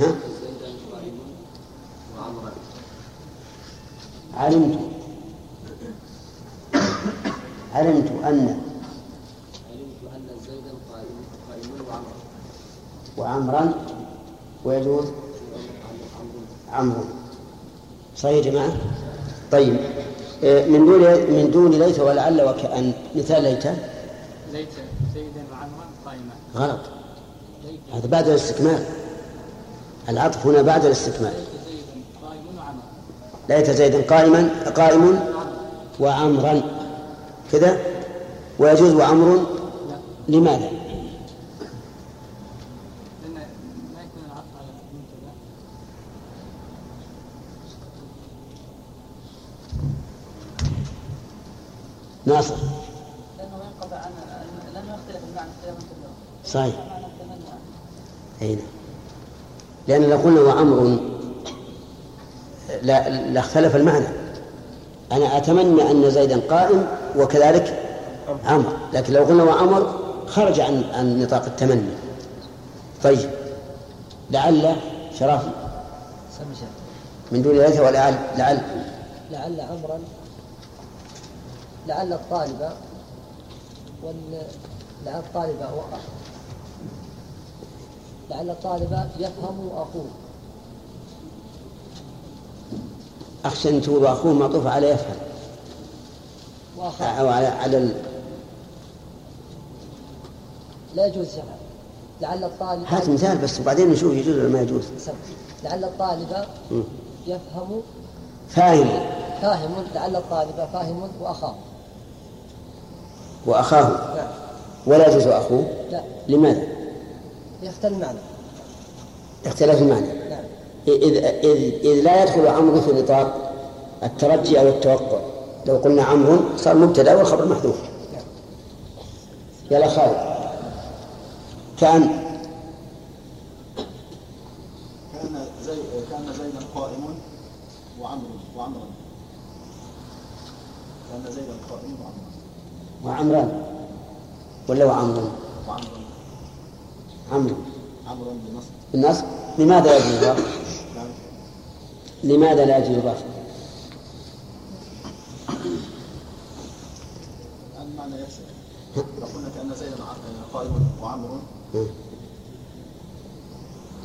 ها؟ علمت. علمت أن علمت أن زيدا قائم وعمرا ويجوز عمرو صحيح يا جماعة؟ طيب. آه، من دون من دون ليت ولعل وكأن. مثال ليت. ليت. زيدا وعمرا قائما. غلط. هذا بعد الاستكمال. العطف هنا بعد الاستكمال. ليت زيدا قائما قائم وعمرا كذا؟ ويجوز وعمر لماذا؟ لأن ما يكون العطف على المبتدا ناصر. لأنه ينقطع عن لأنه يختلف المعنى اختلافا كبيرا. صحيح. أي نعم لأن لو قلنا وعمر لا لاختلف المعنى. أنا أتمنى أن زيدا قائم وكذلك عمرو لكن لو قلنا وعمر خرج عن عن نطاق التمني. طيب. لعل سمشة من دون ليس ولعل لعل. لعل عمرا. لعل الطالب وال لعل الطالب و... لعل الطالب يفهم أخوه أخشى أن تقول أخوه معطوف على يفهم. وأخاه أو على على ال... لا يجوز شرعا لعل الطالب هات مثال بس وبعدين نشوف يجوز ولا ما يجوز. لعل الطالب. يفهم. فاهم. فاهم. لعل الطالب فاهم وأخاه. وأخاه. نعم. ولا يجوز أخوه؟ لا. لماذا؟ يختل المعنى. اختلاف المعنى. نعم. إذ, إذ, إذ لا يدخل عمرو في نطاق الترجي أو التوقع. لو قلنا عمرو صار مبتدأ والخبر محذوف. يلا خالد كان كان زي كان زيدا قائم وعمرو وعمرا كان زيدا قائم وعمرا وعمران. ولا وعمرو وعمرا عمرو. عمرا بنصب بالنصب لماذا لا يجوز؟ نعم. لماذا لا يجوز الإضافة؟ المعنى يكسر لو قلنا كأن زيدا قائم وعمرو.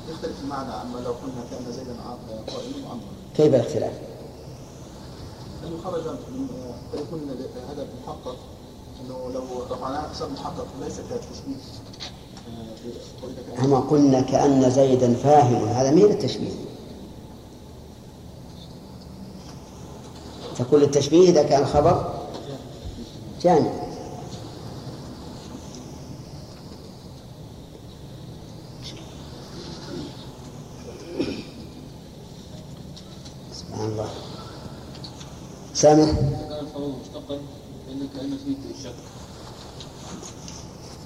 يختلف المعنى عما لو قلنا كأن زيدا قائم وعمرا كيف الاختلاف؟ لأنه خرج فيكون هذا محقق أنه لو رفعناه أقسام محقق ليس كتشبيه أما قلنا كأن زيدا فاهم هذا مين التشبيه؟ تقول التشبيه إذا كان خبر جامع سبحان الله. سامح؟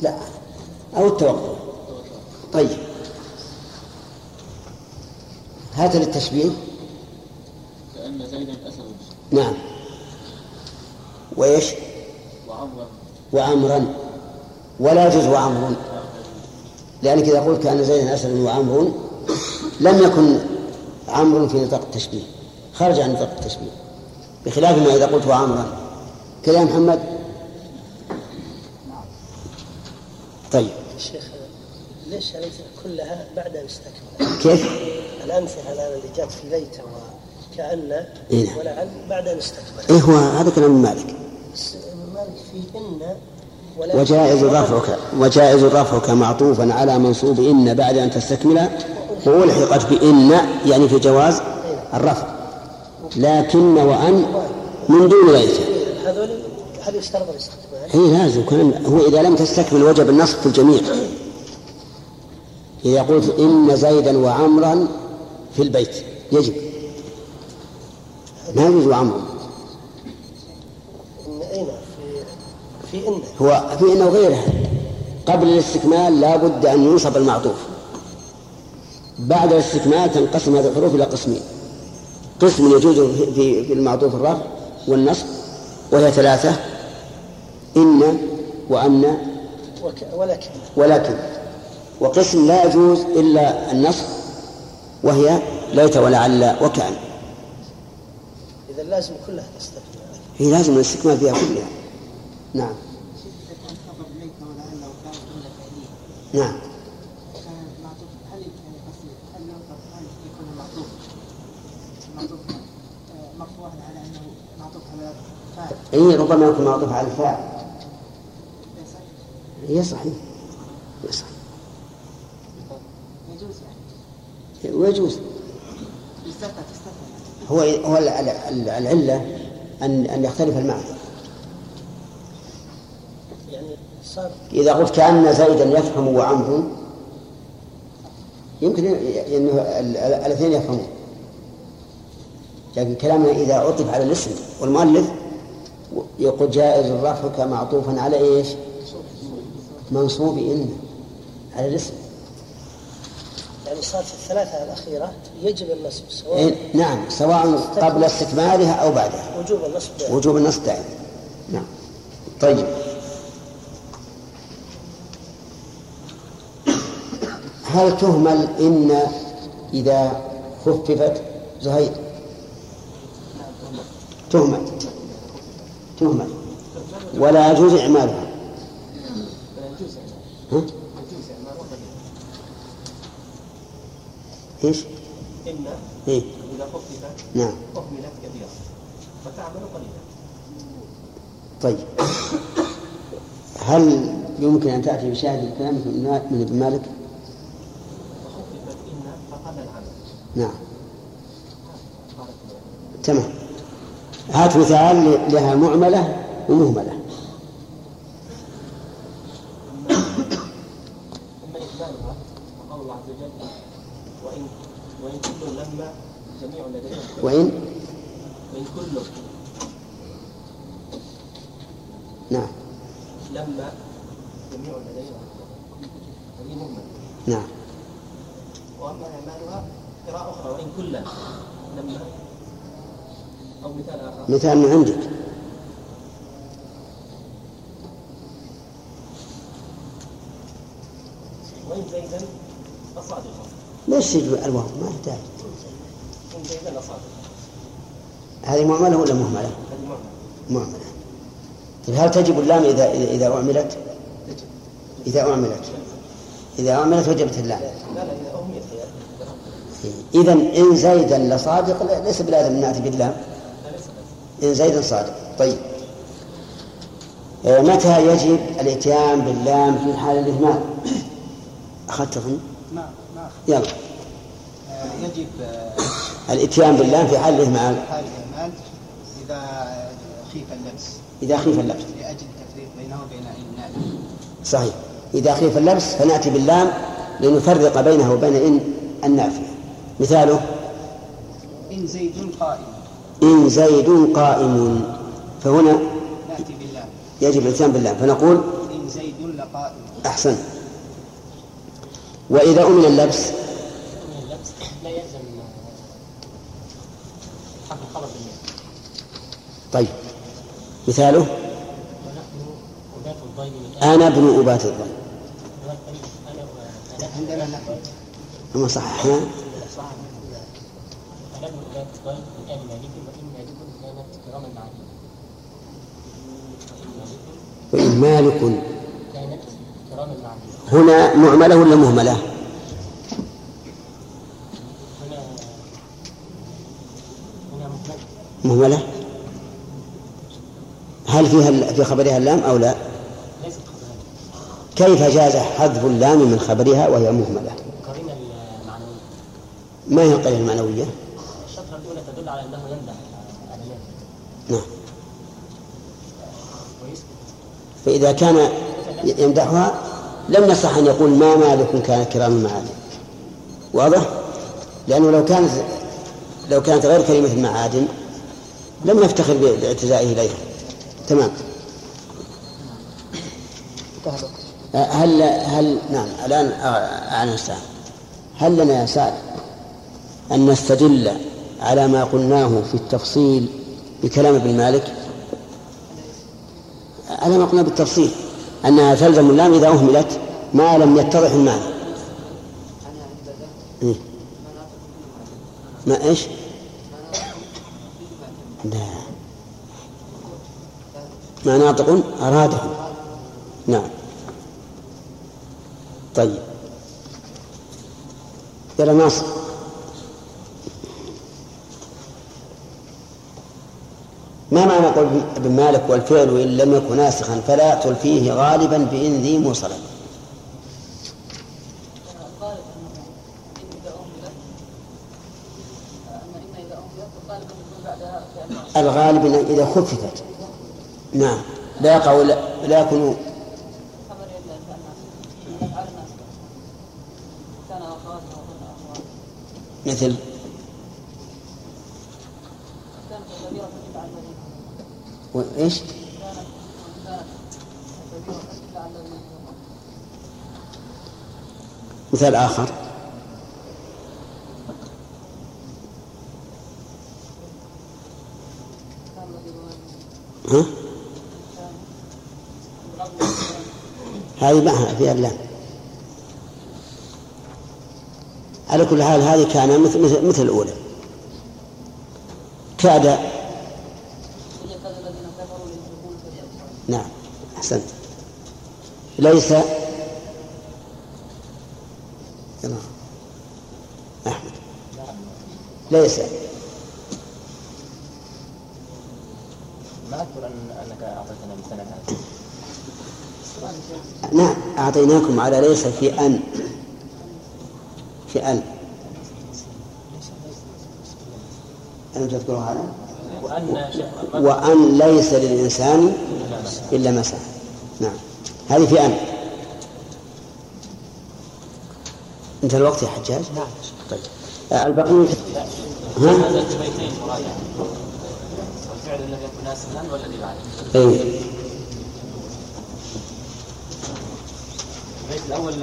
لا. أو التوقع طيب. هذا للتشبيه. كأن زيدا أسد نعم. وإيش؟ وعمرا. وعمرا. ولا يجوز وعمر لأنك إذا قلت كأن زيدا أسد وعمر لم يكن عمرو في نطاق التشبيه. خرج عن نطاق التشبيه. بخلاف ما إذا قلت وعمرا. كذا محمد؟ طيب. شيخ ليش الأمثلة كلها بعد أن استكمل. كيف؟ الأمثلة الآن اللي جات في ليت وكأن إيه. ولعل بعد أن استكمل. إيه هو هذا كلام مالك؟ مالك في ولكن وجائز رفعك وجائز رفعك معطوفا على منصوب إن بعد أن تستكمل وألحقت بإن يعني في جواز الرفع. لكن وأن من دون ليس هذول هل يشترط الاستكمال؟ هي لازم. كان هو إذا لم تستكمل وجب النصب في الجميع. إذا قلت إن زيدا وعمرا في البيت. يجب. ما يجوز عمرو إن في في إن. هو في إنه غيرها قبل الاستكمال لا بد أن ينصب المعطوف. بعد الاستكمال تنقسم هذه الحروف إلى قسمين. قسم يجوز في, في, في المعطوف الرفع والنصب وهي ثلاثة. إن وأن ولكن ولكن وقسم لا يجوز إلا النصب وهي ليت ولعل وكأن. إذا لازم كلها تستثنى هي لازم الاستكمال فيها كلها. نعم. نعم. اي ربما يكون معطوف على الفاعل هي صحيح. هي صحيح. يجوز يعني. ويجوز هو هو ال- ال- العلة أن أن يختلف المعنى. يعني إذا قلت كأن زيدا يفهم وعمرو يمكن ال- الاثنين يفهمون. لكن كلامنا إذا عطف على الاسم والمؤلف يقول جائز رفعك معطوفا على إيش؟ منصوب إن على الاسم. يعني صار في الثلاثة الأخيرة يجب النصب سواء إيه، نعم سواء قبل استكمالها أو بعدها. وجوب النصب. دائما. وجوب النصب دائما. نعم. طيب. هل تهمل إن إذا خففت زهير؟ تهمل. تهمل. ولا يجوز إعمالها. ها؟ إيش؟ إن إيه؟ إذا خففت نعم أهملت كثيرا فتعمل قليلا طيب هل يمكن أن تأتي بشاهد الكلام من ابن مالك؟ نعم تمام هات مثال لها معملة ومهملة أما إكمالها فقول الله عز وجل وإن وإن كل لما جميع لدينا وإن وإن كل نعم لما جميع لدينا هذه مهمة نعم وأما إعمالها قراءة أخرى وإن كل لما أو مثال من عندك. وإن زيدا ليش يجب الواو ما يحتاج. إن زيدا هذه معملة ولا مهملة؟ معملة طيب هل تجب اللام إذا إذا أعملت؟ إذا أعملت. إذا أعملت وجبت اللام. لا لا إذا إن زيدا لصادق ليس بلازم نأتي باللام. زيدا صادق. طيب. آه، متى يجب الإتيان باللام في حال الإهمال؟ أخذت أظن؟ نعم نعم يلا. يجب الإتيان باللام في حال الإهمال. حال الإهمال إذا خيف اللبس. إذا خيف اللبس. لأجل التفريق بينه وبين إن. صحيح. إذا خيف اللبس فنأتي باللام لنفرق بينه وبين إن النافية. مثاله؟ إن زيد قائم. إن زيد قائم. فهنا بالله يجب الإتيان باللام. فنقول إن زيد لقائم. أحسن. وإذا أمن اللبس لا يلزم حق الخبر بالنية طيب. مثاله؟ الضيم أنا ابن أبات الظن. أنا عندنا نحن. أما صححنا صح أنا ابن أولاد الضيم من آل مالك وإن مالك كانت كراما معين وإن مالك هنا معملة ولا مهملة؟ مهملة هل فيها في خبرها اللام أو لا؟ كيف جاز حذف اللام من خبرها وهي مهملة؟ ما هي القرينة المعنوية؟ الشطرة الأولى تدل على أنه يمدح على نفسه نعم ويسكت فإذا كان يمدحها لم يصح أن يقول ما مالك كان كرام معادن واضح؟ لأنه لو كانت لو كانت غير كلمة المعادن لم يفتخر باعتزائه إليها. تمام. هل هل نعم الآن أنا سعد هل لنا يا سعد أن نستدل على ما قلناه في التفصيل بكلام ابن مالك؟ على ما قلنا بالتفصيل أنها تلزم اللام إذا أهملت ما لم يتضح المعنى. إيه؟ ما إيش؟ لا. ما ناطق أراده نعم. طيب. يلا ناصر. ما معنى قول ابن مالك والفعل إن لم يكن ناسخا فلا يعطل فيه غالبا بإن ذي موصلا الغالب إذا خففت. نعم. لا يقع لا يكون خبر الا فعل الناس افعال الناس كان اخواتها وهن اخوات مثل كانت الكبيره تجب على الذين وإيش مثال آخر. ها؟ هذه معها في اللام على كل حال هذه كان مثل, مثل الأولى. كاد أحسنت ليس. أحمد. ليس. ما أذكر ان أنك أعطيتنا مثلا. نعم أعطيناكم على ليس في أن. في أن. ألم تذكروا هذا؟ وأن ليس للإنسان إلا ما سعى نعم هذه في أن انتهى الوقت يا حجاج؟ نعم طيب آه، البقية ها؟ والفعل لم يكن ناسخا والذي بعده إيه. البيت الأول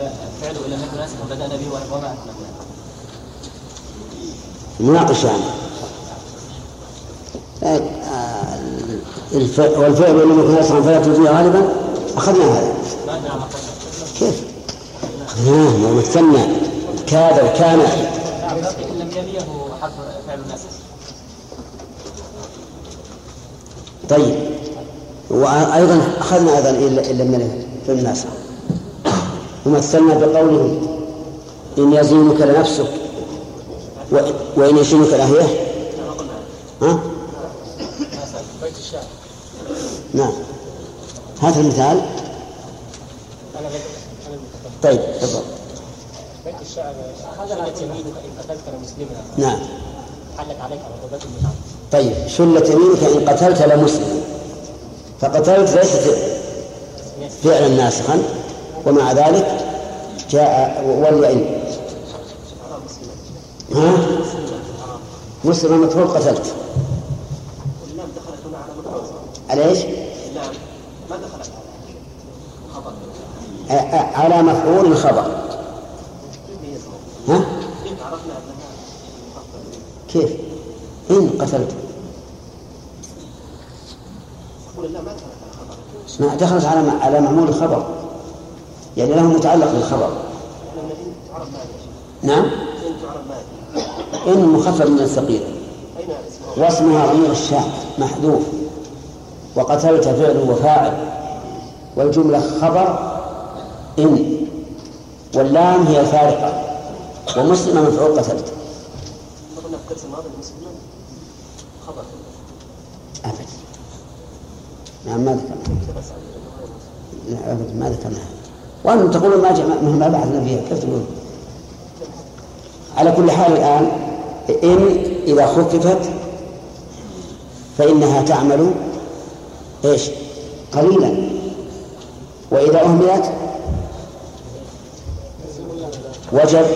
فعل لم يكن ناسخا بدانا به وما اكملناه مناقش يعني الف... والفعل لم يكن فلا تجزيه غالبا أخذنا هذا؟ أخذناه ومثلنا كاد وكان. فعل طيب وأيضا أخذنا أيضا إن لم في الناس. ومثلنا بقوله إن يزينك لنفسك وإن- يشينك لهيه ها؟ نعم. هذا المثال. طيب تفضل بيت الشعر شلت يمينك ان قتلت مسلما. نعم. حلت عليك عقوبات المتعه طيب شلت يمينك إن قتلت لمسلم. فقتلت ليست فعلا ناسخا. ومع ذلك جاء وليئن ها؟ مسلم مفعول قتلت. على إيش؟ ع- على مفعول الخبر ها؟ إن عرفنا أنها مخففة كيف؟ إن قتلت أقول اللام ما دخلت على على معمول الخبر. يعني له متعلق بالخبر. نعم؟ إن مخفف من الثقيل؟ واسمها ضمير الشام محذوف. وقتلت فعل وفاعل. والجملة خبر إن. واللام هي الفارقة ومسلم مفعول قتلت. الدرس الماضي المسلمين. خبر. نعم ما ذكرنا. لا ما ذكرنا. وأنتم تقولون ما ما بعثنا فيها كيف تقولون؟ على كل حال الآن إن إذا خففت فإنها تعمل إيش؟ قليلا. وإذا أهملت وجب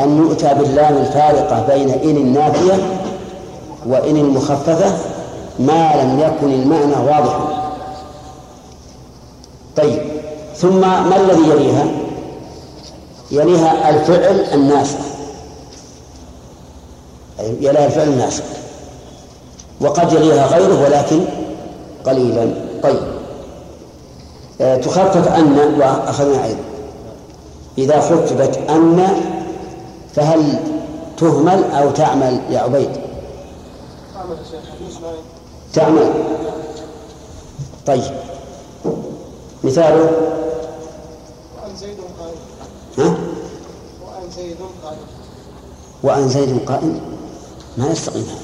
أن يؤتى باللام الفارقة بين إن النافية وإن المخففة ما لم يكن المعنى واضحا. طيب ثم ما الذي يليها؟ يليها الفعل الناسخ. يليها الفعل الناسخ. وقد يليها غيره ولكن قليلا. طيب. آه، تخفف أن وأخذنا أيضا إذا خففت أن فهل تهمل أو تعمل يا عبيد؟ تعمل. طيب. مثاله؟ وأن زيد قائم ها؟ وأن زيد قائم وأن زيد قائم ما يستقيم هذا.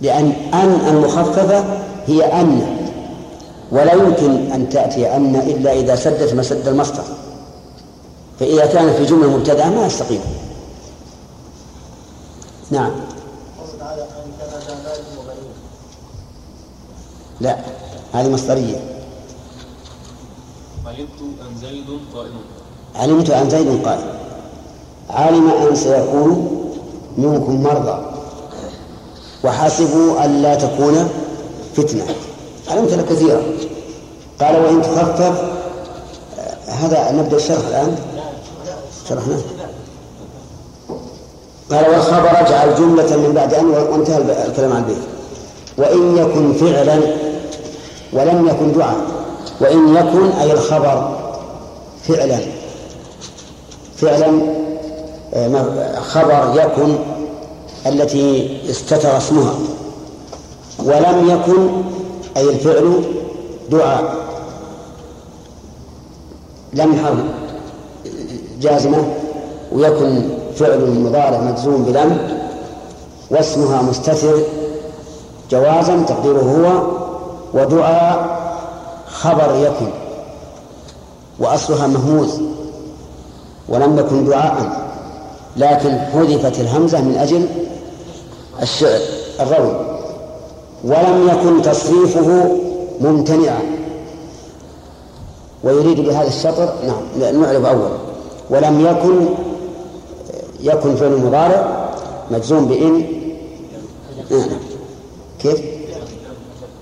لأن أن المخففة هي أن. ولا يمكن أن تأتي أن إلا إذا سدت مسد المصدر. فإذا كان في جملة مبتدأة ما يستقيم نعم. لا هذه مصدرية. علمت أن زيد قائم. علمت أن زيد قائم. علم أن سيكون منكم مرضى. وحسبوا ألا تكون فتنة. علمت لك كثيرا. قال وإن تخفف آه، هذا نبدأ الشرح الآن. شرحناه قال والخبر اجعل جملة من بعد أن وانتهى الكلام عن البيت. وإن يكن فعلا ولم يكن دعاء. وإن يكن أي الخبر فعلا. فعلا آه، خبر يكن التي استتر اسمها. ولم يكن أي الفعل دعاء. لم حرف جازمة ويكن فعل مضارع مجزوم بلم واسمها مستتر جوازا تقديره هو ودعاء خبر يكن وأصلها مهموز ولم يكن دعاء لكن حذفت الهمزة من أجل الشعر الروي ولم يكن تصريفه ممتنعا. ويريد بهذا الشطر نعم نعرف أول. ولم يكن يكن فعل مضارع مجزوم بإن. نعم. كيف؟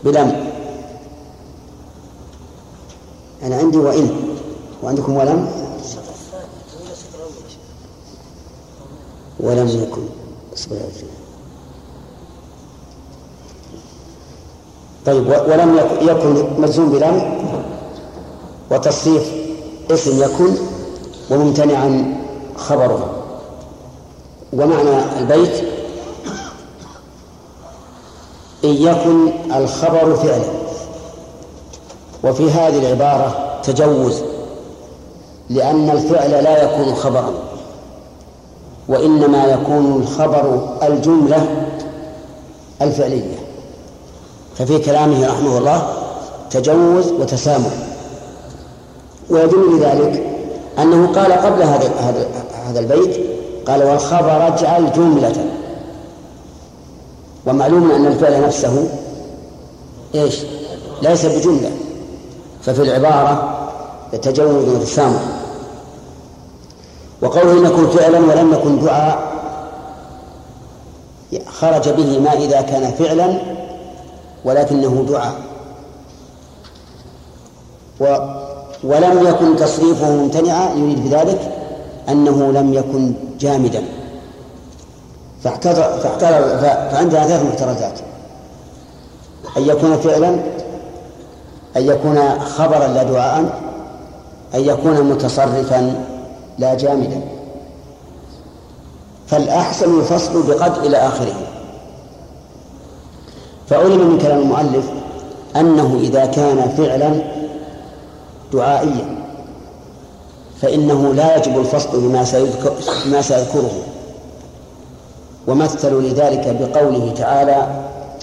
بلم. أنا عندي وإن. وعندكم ولم. ولم يكن. طيب ولم يك- يكن مجزوم بلم. وتصريف اسم يكن. وممتنعا خبره ومعنى البيت؟ إن يكن الخبر فعلا. وفي هذه العبارة تجوز لأن الفعل لا يكون خبرا وإنما يكون الخبر الجملة الفعلية. ففي كلامه رحمه الله تجوز وتسامح. ويدل لذلك أنه قال قبل هذا هذا هذا البيت قال والخبر اجعل جملة. ومعلوم أن الفعل نفسه إيش؟ ليس بجملة. ففي العبارة تجوز وتسامح. وقوله إن يكن فعلا ولم يكن دعاء خرج به ما إذا كان فعلا ولكنه دعاء. و ولم يكن تصريفه ممتنعا يريد بذلك أنه لم يكن جامدا. فاحتر فعندنا ثلاث محترزات. أن يكون فعلا أن يكون خبرا لا دعاء أن يكون متصرفا لا جامدا. فالأحسن الفصل بقد إلى آخره. فعلم من كلام المؤلف أنه إذا كان فعلا دعائيا فإنه لا يجب الفصل بما سيذكر بما سيذكره. ومثلوا لذلك بقوله تعالى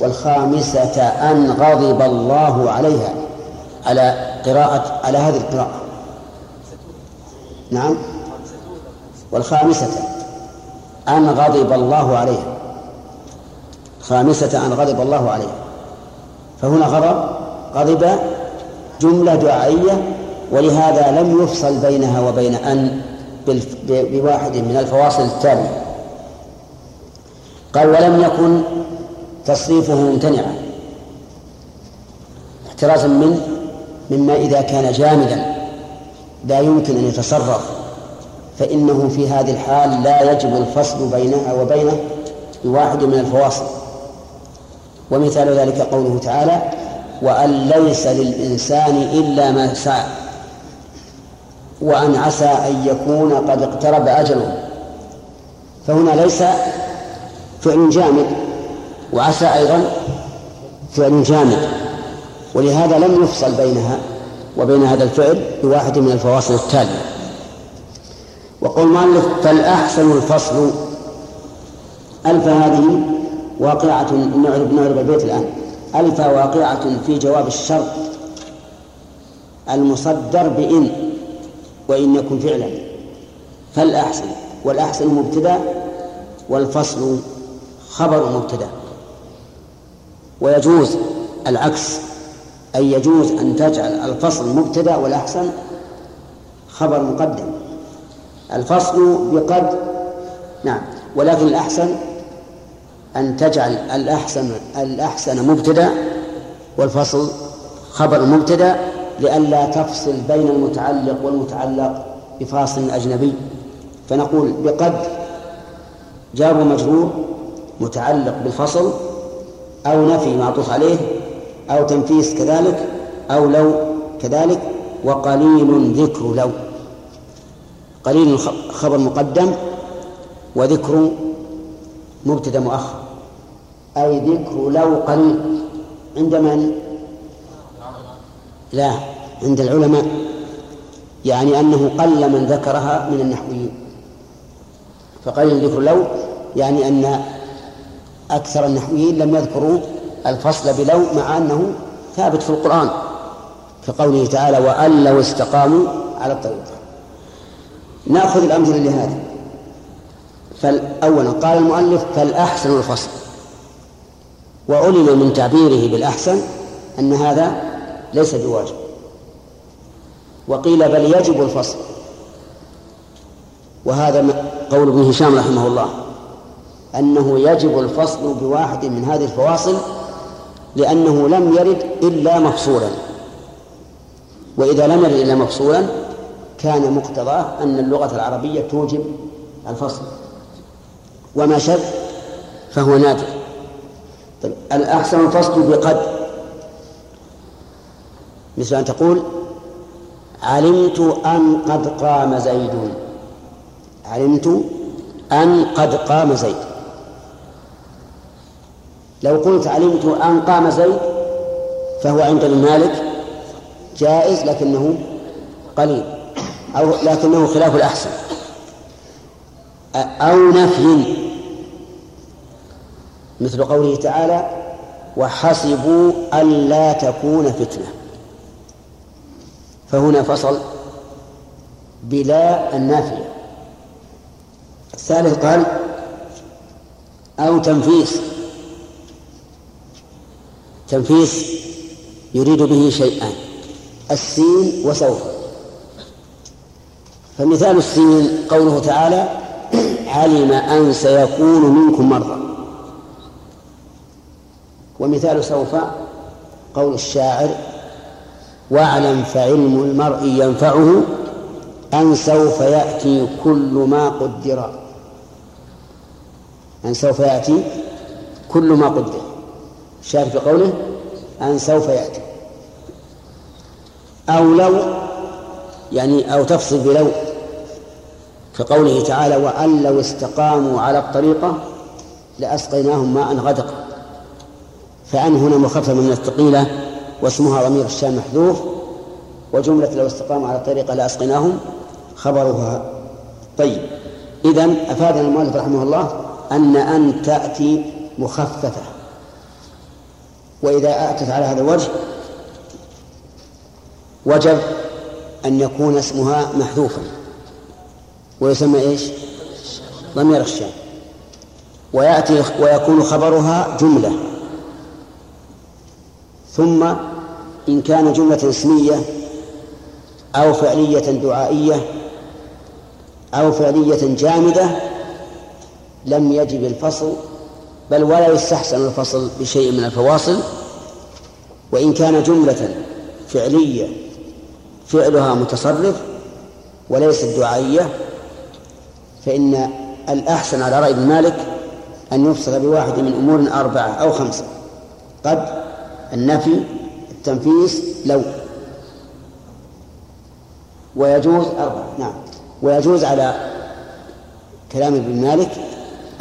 والخامسة أن غضب الله عليها. على قراءة على هذه القراءة. نعم. والخامسة أن غضب الله عليها. خامسة أن غضب الله عليها. فهنا غضب غضب جملة دعائية ولهذا لم يفصل بينها وبين أن بواحد من الفواصل التالية. قال ولم يكن تصريفه ممتنعا. احترازا من مما إذا كان جامدا. لا يمكن أن يتصرف فإنه في هذه الحال لا يجب الفصل بينها وبينه بواحد من الفواصل. ومثال ذلك قوله تعالى وأن ليس للإنسان إلا ما سعى وأن عسى أن يكون قد اقترب أجله. فهنا ليس فعل جامد وعسى أيضا فعل جامد. ولهذا لم يفصل بينها وبين هذا الفعل بواحد من الفواصل التالية. وقول المؤلف فالأحسن الفصل ألف هذه واقعة نعرب نعرب البيت الآن. ألف واقعة في جواب الشرط. المصدر بإن وإن يكن فعلا. فالأحسن والأحسن مبتدأ والفصل خبر مبتدأ. ويجوز العكس أي يجوز أن تجعل الفصل مبتدأ والأحسن خبر مقدم. الفصل بقد نعم ولكن الأحسن أن تجعل الأحسن الأحسن مبتدأ والفصل خبر مبتدأ لئلا تفصل بين المتعلق والمتعلق بفاصل أجنبي. فنقول بقد جار مجرور متعلق بالفصل أو نفي معطوف عليه أو تنفيس كذلك أو لو كذلك وقليل ذكر لو. قليل خبر مقدم وذكر مبتدا مؤخر. أي ذكر لو قليل عند من؟ لا عند العلماء. يعني أنه قل من ذكرها من النحويين. فقليل ذكر لو يعني أن أكثر النحويين لم يذكروا الفصل بلو مع أنه ثابت في القرآن كقوله تعالى وأن لو استقاموا على الطريق نأخذ الأمثلة لهذا. فأولا قال المؤلف فالأحسن الفصل وعلم من تعبيره بالأحسن أن هذا ليس بواجب. وقيل بل يجب الفصل. وهذا قول ابن هشام رحمه الله أنه يجب الفصل بواحد من هذه الفواصل لأنه لم يرد إلا مفصولا. وإذا لم يرد إلا مفصولا كان مقتضاه أن اللغة العربية توجب الفصل. وما شذ؟ فهو نادر. طيب الأحسن الفصل بقد مثل أن تقول علمت أن قد قام زيد. علمت أن قد قام زيد. لو قلت علمت أن قام زيد فهو عند المالك جائز لكنه قليل أو لكنه خلاف الأحسن. أو نفي. مثل قوله تعالى وحسبوا ألا تكون فتنة. فهنا فصل بلا النافية. الثالث قال أو تنفيس. تنفيس يريد به شيئان السين وسوف. فمثال السين قوله تعالى علم أن سيكون منكم مرضى. ومثال سوف قول الشاعر واعلم فعلم المرء ينفعه أن سوف يأتي كل ما قدر. أن سوف يأتي كل ما قدر. الشاهد في قوله أن سوف يأتي. أو لو يعني أو تفصل بلو كقوله تعالى وأن لو استقاموا على الطريقة لأسقيناهم ماء غدقا. فأن هنا مخففة من الثقيلة واسمها ضمير الشام محذوف وجملة لو استقاموا على الطريقة لأسقيناهم خبرها طيب إذا أفادنا المؤلف رحمه الله أن أن تأتي مخففة. وإذا أتت على هذا الوجه وجب أن يكون اسمها محذوفا. ويسمى إيش؟ ضمير الشام ويأتي ويكون خبرها جملة. ثم إن كان جملة اسمية أو فعلية دعائية أو فعلية جامدة لم يجب الفصل بل ولا يستحسن الفصل بشيء من الفواصل. وإن كان جملة فعلية فعلها متصرف وليست دعائية فإن الأحسن على رأي ابن مالك أن يفصل بواحد من أمور أربعة أو خمسة. قد النفي التنفيس لو. ويجوز أربعة نعم. ويجوز على كلام ابن مالك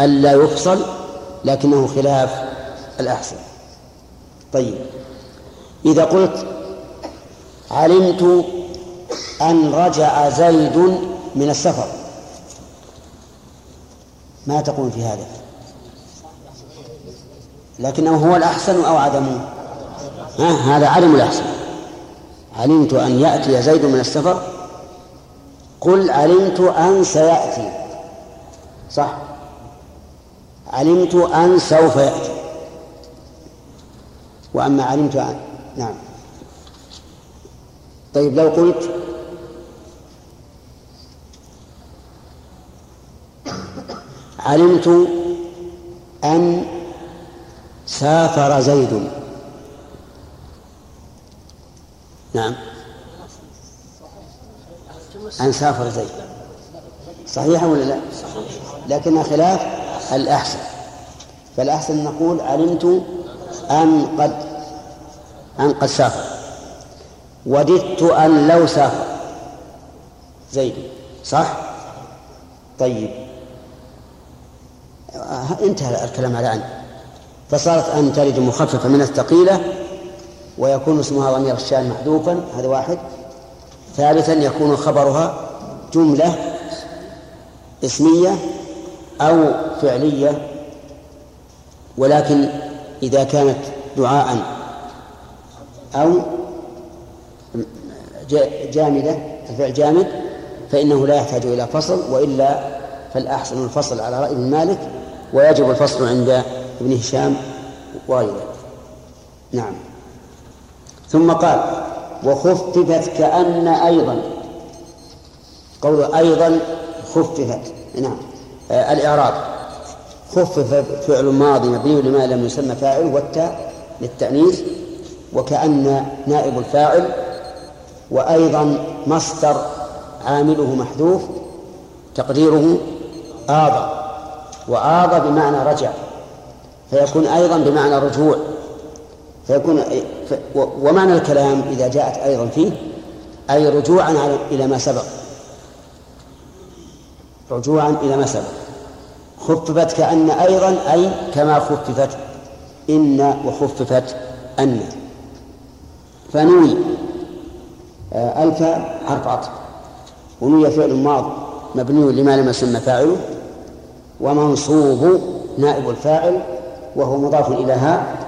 ألا يفصل لكنه خلاف الأحسن. طيب. إذا قلت علمت أن رجع زيد من السفر ما تقول في هذا؟ لكنه هو الأحسن أو عدمه ها هذا عدم الأحسن علمت أن يأتي زيد من السفر؟ قل علمت أن سيأتي. صح. علمت أن سوف يأتي. وأما علمت أن نعم. طيب لو قلت علمت أن سافر زيد. نعم. أن سافر زيد صحيح ولا لا؟ لكن خلاف الأحسن. فالأحسن نقول علمت أن قد أن قد سافر. وددت أن لو سافر. زيد. صح؟ طيب. انتهى الكلام على أن. فصارت أن تلد مخففة من الثقيلة ويكون اسمها ضمير الشان محذوفا هذا واحد. ثالثا يكون خبرها جملة اسمية أو فعلية ولكن إذا كانت دعاء أو جامدة الفعل جامد فإنه لا يحتاج إلى فصل وإلا فالأحسن الفصل على رأي ابن مالك ويجب الفصل عند ابن هشام وغيره نعم. ثم قال وخففت كأن أيضا. قول أيضا خففت. نعم. آه الإعراب. خفف فعل ماضي مبني لما لم يسمى فاعل والتاء للتأنيث وكأن نائب الفاعل وأيضا مصدر عامله محذوف تقديره آضى وآضى بمعنى رجع فيكون أيضا بمعنى رجوع. فيكون ومعنى الكلام إذا جاءت أيضا فيه أي رجوعا إلى ما سبق. رجوعا إلى ما سبق. خففت كأن أيضا أي كما خففت إن وخففت أن. فنوي. آه، ألف حرف عطف. ونوي فعل ماض مبني لما لم يسمى فاعله ومنصوب نائب الفاعل وهو مضاف إلى ها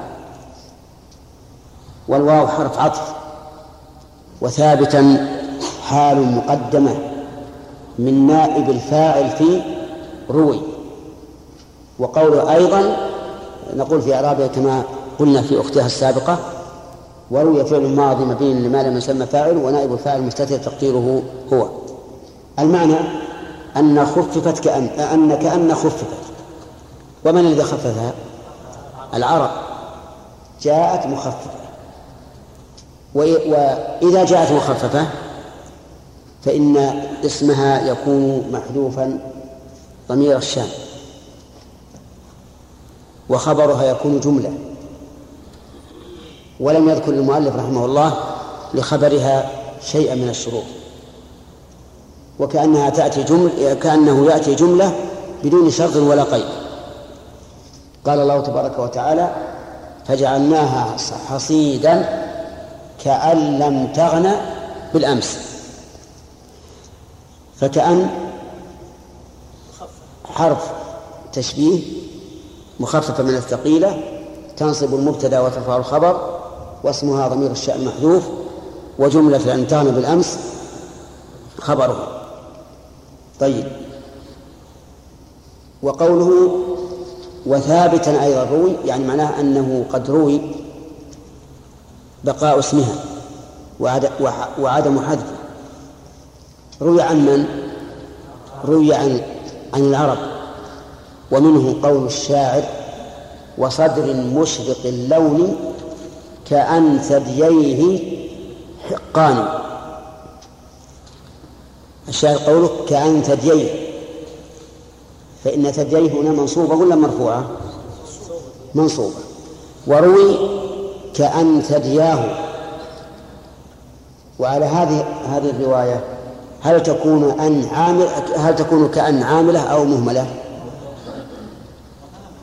والواو حرف عطف. وثابتا حال مقدمة من نائب الفاعل في روي. وقوله أيضا نقول في إعرابها كما قلنا في أختها السابقة وروي فعل ماضي مبين لما لم يسمى فاعل ونائب الفاعل مستتر تقديره هو. المعنى أن خففت كأن أن كأن خففت. ومن الذي خففها؟ العرب. جاءت مخففة. وإذا جاءت مخففة فإن اسمها يكون محذوفا ضمير الشام. وخبرها يكون جملة. ولم يذكر المؤلف رحمه الله لخبرها شيئا من الشروط. وكأنها تأتي جمل كأنه يأتي جملة بدون شرط ولا قيد. قال الله تبارك وتعالى فجعلناها حصيدا كأن لم تغن بالأمس. فكأن حرف تشبيه مخففة من الثقيلة تنصب المبتدأ وترفع الخبر واسمها ضمير الشأن محذوف وجملة أن تغن بالأمس خبره. طيب. وقوله وثابتا أيضا روي يعني معناه أنه قد روي بقاء اسمها وعدم حذفه. روي عن من؟ روي عن عن العرب. ومنه قول الشاعر وصدر مشرق اللون كأن ثدييه حقان. الشاعر قوله كأن ثدييه فإن ثدييه هنا منصوبة ولا مرفوعة؟ منصوبة. وروي كأن ثدياه وعلى هذه هذه الرواية هل تكون أن عامل هل تكون كأن عاملة أو مهملة؟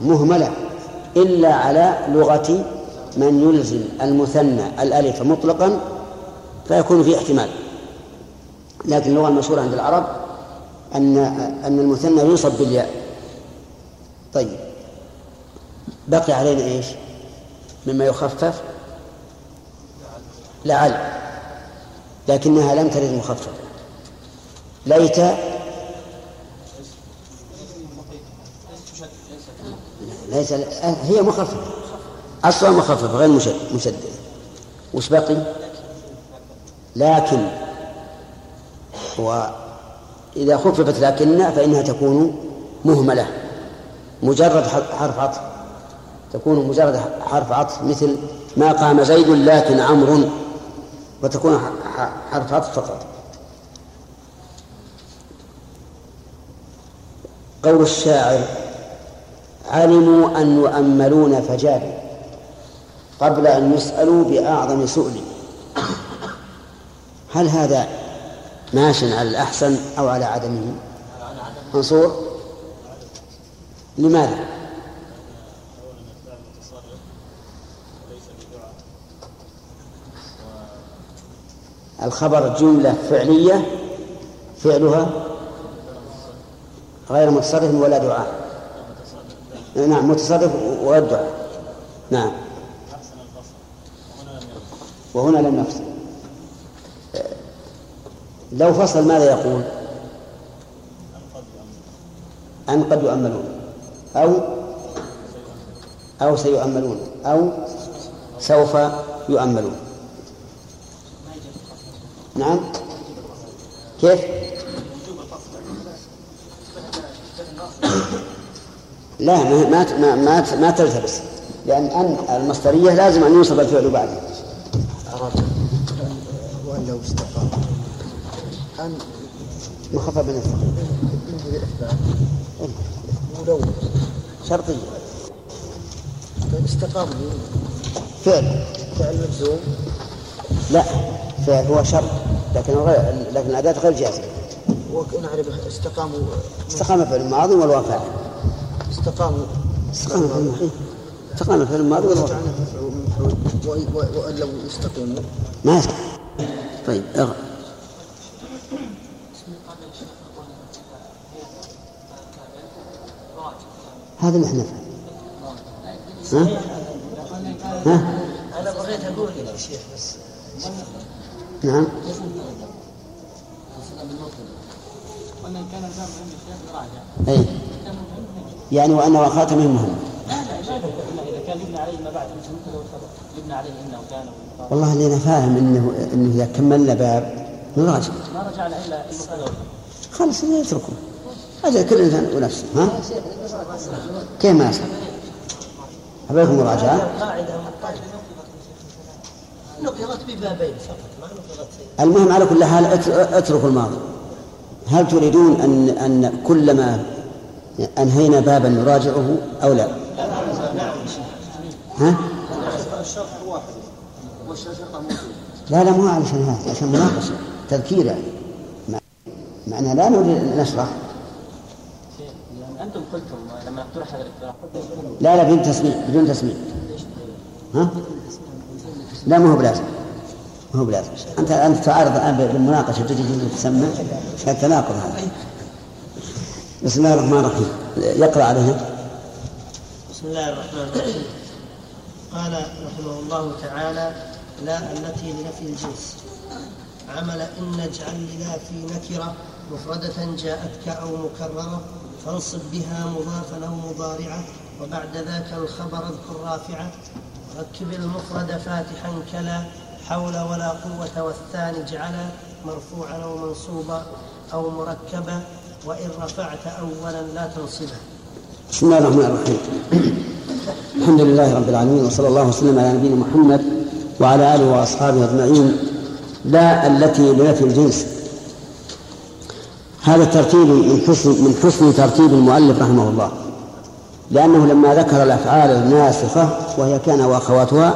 مهملة إلا على لغة من يلزم المثنى الألف مطلقا فيكون في احتمال لكن اللغة المشهورة عند العرب أن أن المثنى ينصب بالياء طيب بقي علينا إيش؟ مما يخفف؟ لعل. لكنها لم ترد مخففة ليت ليس هي مخففة. أصلا مخففة غير مشددة. وش بقي؟ لكن وإذا خففت لكن فإنها تكون مهملة. مجرد حرف عطف. تكون مجرد حرف عطف مثل ما قام زيد لكن عمرو وتكون حرف عطف فقط. قول الشاعر علموا أن يؤملون فجابوا قبل أن يسألوا بأعظم سؤل هل هذا ماش على الأحسن أو على عدمه؟ منصور؟ لماذا؟ الخبر جملة فعلية فعلها غير متصرف ولا دعاء. نعم متصرف والدعاء نعم. وهنا لم يفصل لو فصل ماذا يقول؟ أن قد يؤملون. أو أو سيؤملون. أو سوف يؤملون. نعم. كيف؟ لا ما ما ما, ما تلتبس. لأن أن المصدرية لازم أن ينصب الفعل بعده وأن لو استقام. أن مخفف من ولو شرطية استقام. فعل. فعل مجزوم. لا هو شرط لكن غير لكن الأداة غير جازمة ونعرف استقاموا. استقام فعل الماضي والواو فاعل استقاموا. استقام فعل الماضي. استقام فعل الماضي والواو فاعل. جعلنا مفعول مفعول و- وأن لو يستقيموا ما طيب اغ... هذا اللي إحنا ها؟ ها؟ أنا بغيت أقول يا شيخ بس نعم اي يعني وأن وخاتمه مهم. والله اللي أنا فاهم انه إنه إذا كملنا باب نراجع ما رجعنا الا خلاص يتركوا هذا كل إنسان ونفسه ها؟ كيف ما يصح؟ أبيكم مراجعة ببابين فقط ما نقرت المهم على كل حال ات- اتركوا الماضي هل تريدون أن أن كلما أنهينا بابا نراجعه أو لا؟ ها؟ لا لا مو علشان هذا عشان مناقشة تذكير يعني مع- معنى لا نريد نشرح لأن أنتم قلتم لما اقترح هذا الاقتراح لا لا بدون تسميع بدون تسميع ها؟ لا ما هو بلازم. ما هو بلازم. أنت أنت تعارض الآن بالمناقشة تجي تجي تسمع. تناقض هذا. بسم الله الرحمن الرحيم. يقرأ عليها. بسم الله الرحمن الرحيم. قال رحمه الله تعالى لا التي لنفي الجنس. عمل إن اجعل للا في نكرة مفردة جاءتك أو مكررة فانصب بها مضافا أو مضارعة وبعد ذاك الخبر اذكر رافعة. ركب المفرد فاتحا كلا حول ولا قوة والثاني اجعلا مرفوعا أو منصوبا أو مركبا وإن رفعت أولا لا تنصبه بسم الله الرحمن الرحيم. الحمد لله رب العالمين وصلى الله وسلم على نبينا محمد وعلى آله وأصحابه أجمعين. لا التي لنفي الجنس. هذا الترتيب من حسن من حسن ترتيب المؤلف رحمه الله. لأنه لما ذكر الأفعال الناسخة وهي كان وأخواتها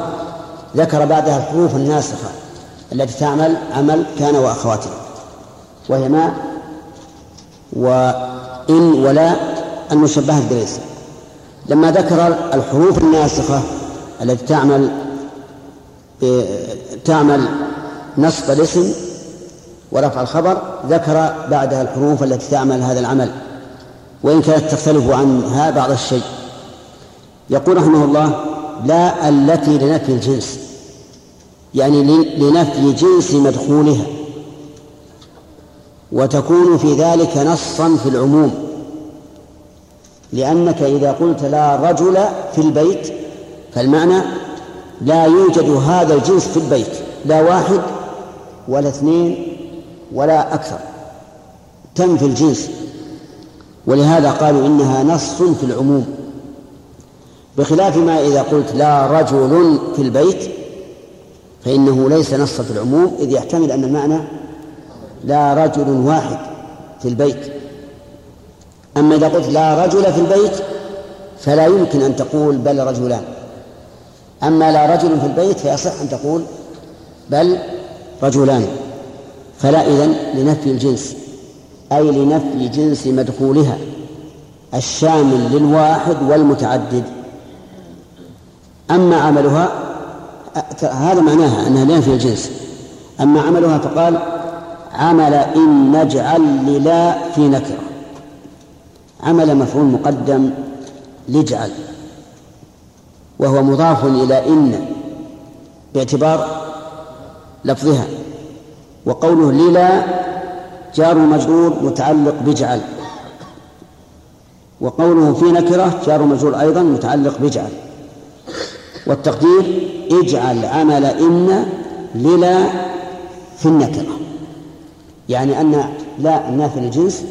ذكر بعدها الحروف الناسخة التي تعمل عمل كان وأخواتها. وهي ما وإن ولا المشبهة بليس لما ذكر الحروف الناسخة التي تعمل تعمل نصب الاسم ورفع الخبر ذكر بعدها الحروف التي تعمل هذا العمل. وإن كانت تختلف عنها بعض الشيء. يقول رحمه الله لا التي لنفي الجنس. يعني لنفي جنس مدخولها. وتكون في ذلك نصا في العموم. لأنك إذا قلت لا رجل في البيت فالمعنى لا يوجد هذا الجنس في البيت. لا واحد ولا اثنين ولا أكثر. تنفي الجنس. ولهذا قالوا إنها نص في العموم. بخلاف ما إذا قلت لا رجل في البيت فإنه ليس نص في العموم إذ يحتمل أن المعنى لا رجل واحد في البيت. أما إذا قلت لا رجل في البيت فلا يمكن أن تقول بل رجلان. أما لا رجل في البيت فيصح أن تقول بل رجلان. فلا إذن لنفي الجنس. أي لنفي جنس مدخولها الشامل للواحد والمتعدد. أما عملها هذا معناها أنها لنفي الجنس. أما عملها فقال عمل إن نجعل للا في نكرة. عمل مفعول مقدم لجعل وهو مضاف إلى إن باعتبار لفظها وقوله للا جار مجرور متعلق بجعل. وقوله في نكرة جار مجرور أيضا متعلق بجعل. والتقدير اجعل عمل إن للا في النكرة. يعني أن لا نافي الجنس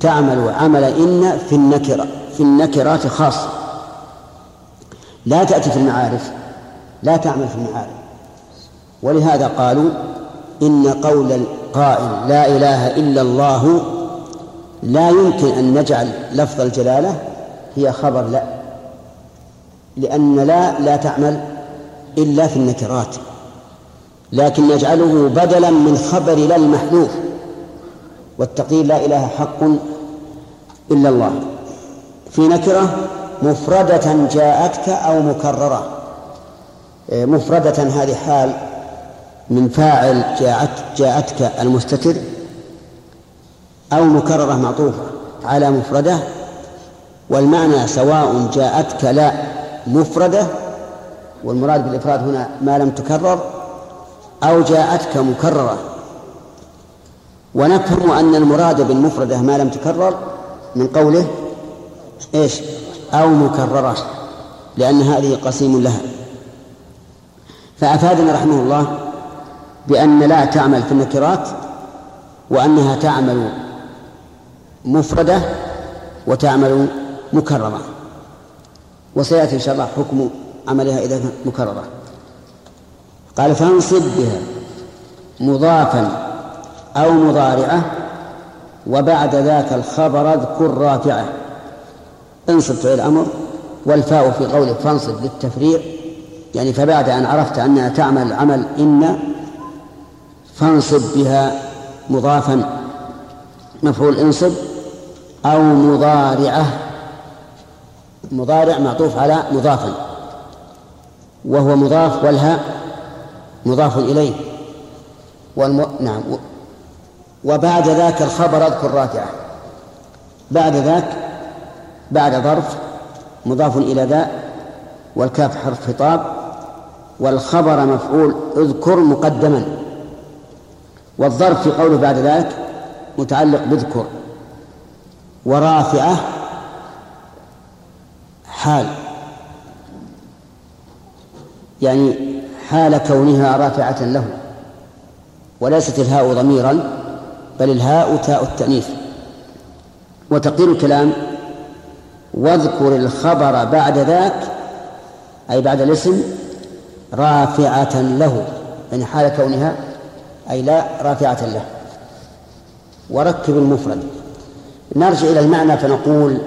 تعمل عمل إن في النكرة في النكرات خاصة. لا تأتي في المعارف لا تعمل في المعارف. ولهذا قالوا إن قول القائل لا إله إلا الله لا يمكن أن نجعل لفظ الجلالة هي خبر لا لأن لا لا تعمل إلا في النكرات لكن نجعله بدلا من خبر لا المحذوف والتقدير لا إله حق إلا الله. في نكرة مفردة جاءتك أو مكررة مفردة هذه حال من فاعل جاءت جاءتك المستتر أو مكررة معطوفة على مفردة والمعنى سواء جاءتك لا مفردة والمراد بالإفراد هنا ما لم تكرر أو جاءتك مكررة. ونفهم أن المراد بالمفردة ما لم تكرر من قوله إيش؟ أو مكررة لأن هذه قسيم لها. فأفادنا رحمه الله بأن لا تعمل في النكرات وأنها تعمل مفردة وتعمل مكررة. وسيأتي إن شاء الله حكم عملها إذا مكررة. قال فانصب بها مضافا أو مضارعة وبعد ذاك الخبر اذكر رافعة. انصب فعل الأمر والفاء في قوله فانصب للتفريع. يعني فبعد أن عرفت أنها تعمل عمل إن فانصب بها مضافا. مفعول انصب أو مضارعة. مضارع معطوف على مضافا. وهو مضاف والهاء مضاف إليه. والم... نعم. وبعد ذاك الخبر أذكر رافعه بعد ذاك بعد ظرف مضاف إلى ذا والكاف حرف خطاب والخبر مفعول اذكر مقدما. والظرف في قوله بعد ذلك متعلق باذكر ورافعة حال. يعني حال كونها رافعة له وليست الهاء ضميرا بل الهاء تاء التأنيث. وتقدير الكلام واذكر الخبر بعد ذاك أي بعد الاسم رافعة له يعني حال كونها أي لا رافعة له. وركب المفرد. نرجع إلى المعنى فنقول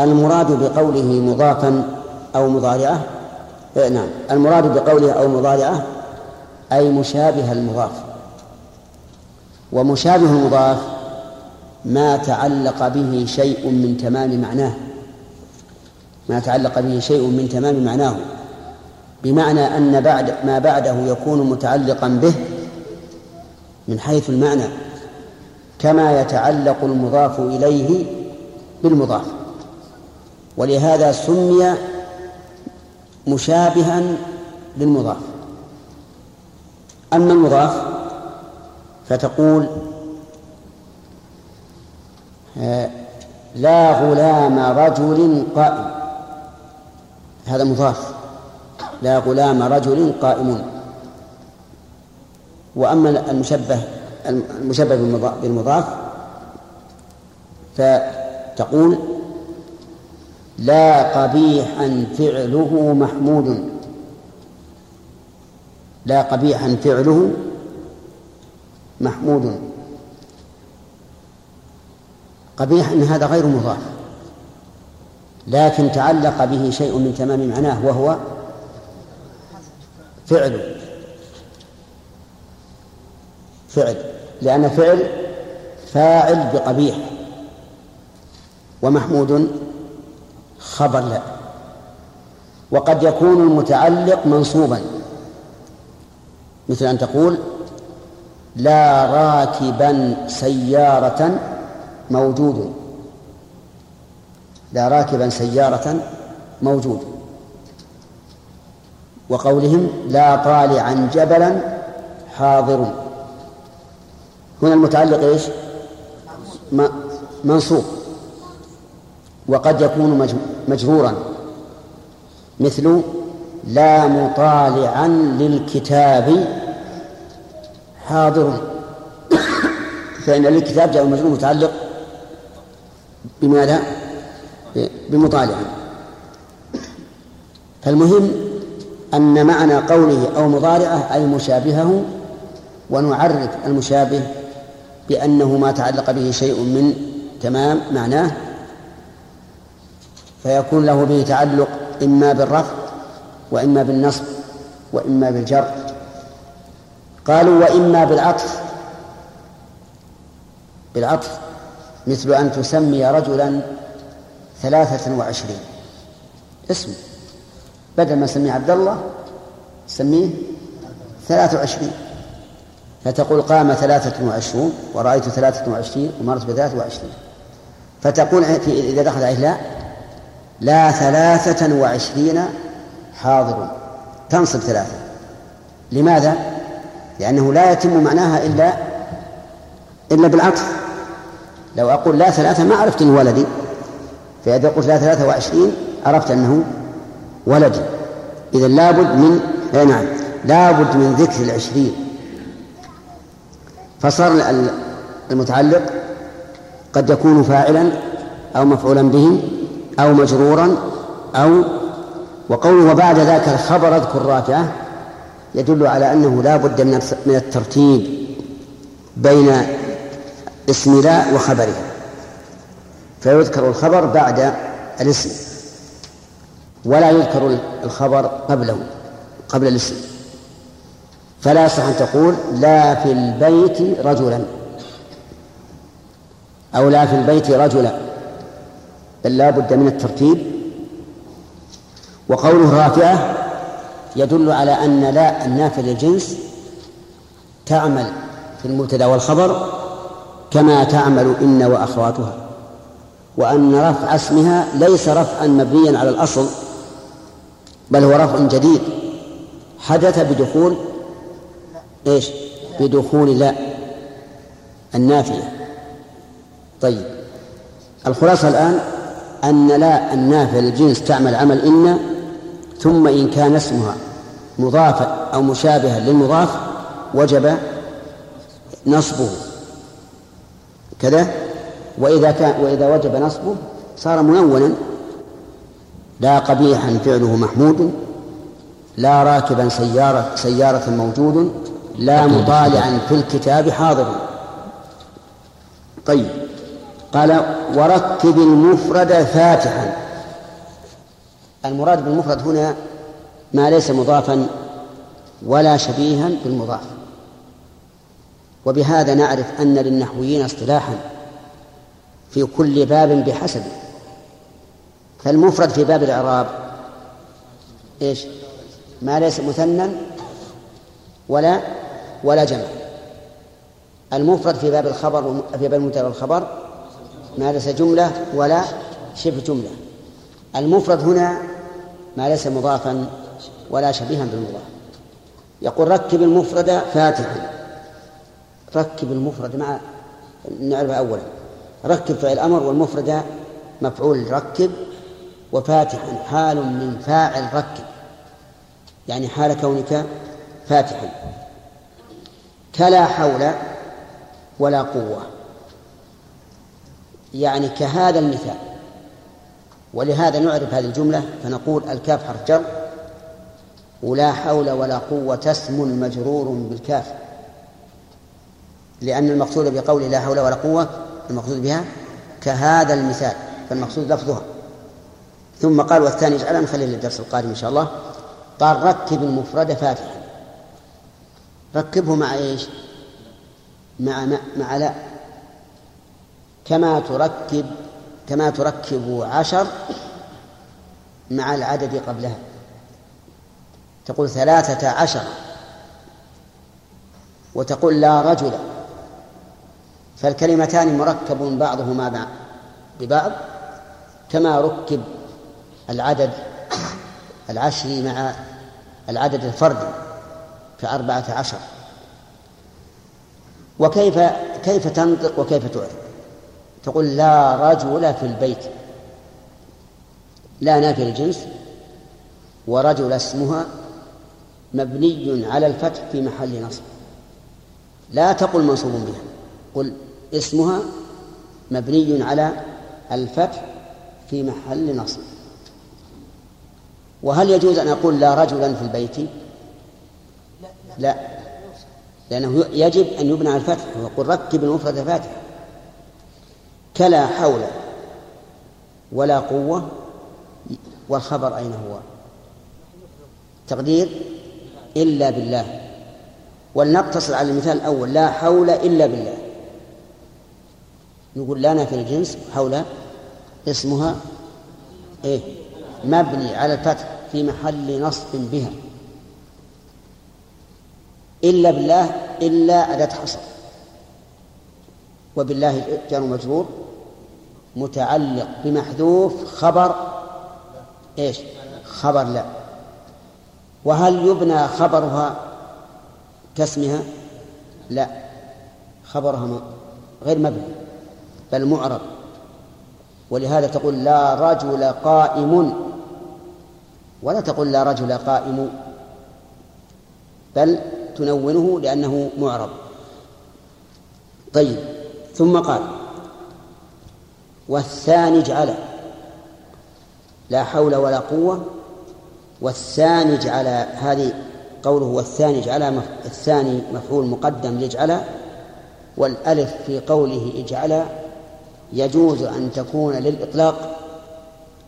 المراد بقوله مضافا أو مضارعة. إيه نعم. المراد بقوله أو مضارعة أي مشابه المضاف. ومشابه المضاف ما تعلق به شيء من تمام معناه. ما تعلق به شيء من تمام معناه. بمعنى أن بعد ما بعده يكون متعلقا به من حيث المعنى كما يتعلق المضاف إليه بالمضاف. ولهذا سمي مشابها للمضاف. أما المضاف فتقول لا غلام رجل قائم. هذا مضاف. لا غلام رجل قائم. وأما المشبه المشبه بالمضاف فتقول لا قبيحا فعله محمود. لا قبيحا فعله محمود. قبيح إن هذا غير مضاف لكن تعلق به شيء من تمام معناه وهو فعل فعل لأن فعل فاعل بقبيح ومحمود خبر لا وقد يكون المتعلق منصوبا. مثل أن تقول لا راكبا سيارة موجود لا راكبا سيارة موجود. وقولهم لا طالعا جبلا حاضر. هنا المتعلق إيش؟ منصوب وقد يكون مجرورا مثل لا مطالعا للكتاب حاضر فإن للكتاب جاء مجرور متعلق بماذا؟ بمطالعا فالمهم أن معنى قوله أو مضارعة أي مشابهه ونعرف المشابه بأنه ما تعلق به شيء من تمام معناه فيكون له به تعلق إما بالرفع وإما بالنصب وإما بالجر. قالوا وإما بالعطف بالعطف مثل أن تسمي رجلا ثلاثة وعشرين. اسم بدل ما سميه عبد الله سميه ثلاثة وعشرين. فتقول قام ثلاثة وعشرون ورأيت ثلاثة وعشرين ومرت بثلاثة وعشرين. فتقول إذا دخل عليه لا. لا ثلاثة وعشرين حاضر. تنصب ثلاثة. لماذا؟ لأنه لا يتم معناها إلا إلا بالعطف. لو أقول لا ثلاثة ما عرفت أنه ولدي. فإذا قلت لا ثلاثة وعشرين عرفت أنه ولدي إذا لابد من إيه نعم. لابد من ذكر العشرين. فصار المتعلق قد يكون فاعلا أو مفعولا به أو مجرورا أو وقوله وبعد ذاك الخبر اذكر رافعة يدل على أنه لا بد من الترتيب بين اسم لا وخبره. فيذكر الخبر بعد الاسم ولا يذكر الخبر قبله قبل الاسم. فلا يصح أن تقول لا في البيت رجلا. أو لا في البيت رجلا. بل لا بد من الترتيب. وقوله رافعة يدل على أن لا النافع للجنس تعمل في المبتدا والخبر كما تعمل إن وأخواتها. وأن رفع اسمها ليس رفعا مبنيا على الأصل بل هو رفع جديد. حدث بدخول إيش؟ بدخول لا. النافية طيب. الخلاصة الآن أن لا النافية للجنس تعمل عمل إن ثم إن كان اسمها مضافا أو مشابها للمضاف وجب نصبه. كذا؟ وإذا كان وإذا وجب نصبه صار منونا. لا قبيحا فعله محمود لا راكبا سيارة سيارة موجود لا مطالعا في الكتاب حاضر طيب. قال وركب المفرد فاتحا. المراد بالمفرد هنا ما ليس مضافا ولا شبيها بالمضاف. وبهذا نعرف أن للنحويين اصطلاحا في كل باب بحسبه فالمفرد في باب الإعراب إيش؟ ما ليس مثنى ولا ولا جمع. المفرد في باب الخبر في باب المبتدا والخبر ما ليس جملة ولا شبه جملة. المفرد هنا ما ليس مضافا ولا شبيها بالمضاف. يقول ركب المفرد فاتحا. ركب المفرد مع نعرف أولا. ركب فعل الأمر والمفرد مفعول ركب وفاتحا. حال من فاعل ركب. يعني حال كونك فاتحا. كلا حول ولا قوة. يعني كهذا المثال ولهذا نعرف هذه الجملة فنقول الكاف حرف جر ولا حول ولا قوة اسم مجرور بالكاف. لأن المقصود بقول لا حول ولا قوة المقصود بها كهذا المثال فالمقصود لفظها. ثم قال والثاني اجعلها نخليه للدرس القادم إن شاء الله قال ركب المفرد فاتحا. ركبه مع إيش؟ مع مع, مع لا. كما تركب كما تركب عشر مع العدد قبلها. تقول ثلاثة عشر. وتقول لا رجل. فالكلمتان مركب بعضهما ببعض كما ركب العدد العشري مع العدد الفردي كأربعة عشر. وكيف كيف تنطق وكيف تعرف تقول لا رجل في البيت. لا نافي الجنس ورجل اسمها مبني على الفتح في محل نصب. لا تقل منصوب بها. قل اسمها مبني على الفتح في محل نصب. وهل يجوز أن أقول لا رجلا في البيت؟ لا. لأنه يجب أن يبنى على الفتح ويقول ركب المفرد فاتح كلا حول ولا قوة والخبر أين هو؟ تقدير؟ إلا بالله. ولنقتصر على المثال الأول لا حول إلا بالله. نقول لا نافي الجنس حول اسمها إيه؟ مبني على الفتح في محل نصب بها. إلا بالله إلا أداة حصر وبالله جار مجرور متعلق بمحذوف خبر إيش؟ خبر لا. وهل يبنى خبرها كاسمها لا. خبرها غير مبني بل معرب ولهذا تقول لا رجل قائم. ولا تقول لا رجل قائم بل تنونه لأنه معرب طيب ثم قال والثاني اجعله لا حول ولا قوة. والثاني اجعل هذه قوله والثاني اجعل الثاني مفعول مقدم لاجعل والألف في قوله اجعل يجوز أن تكون للإطلاق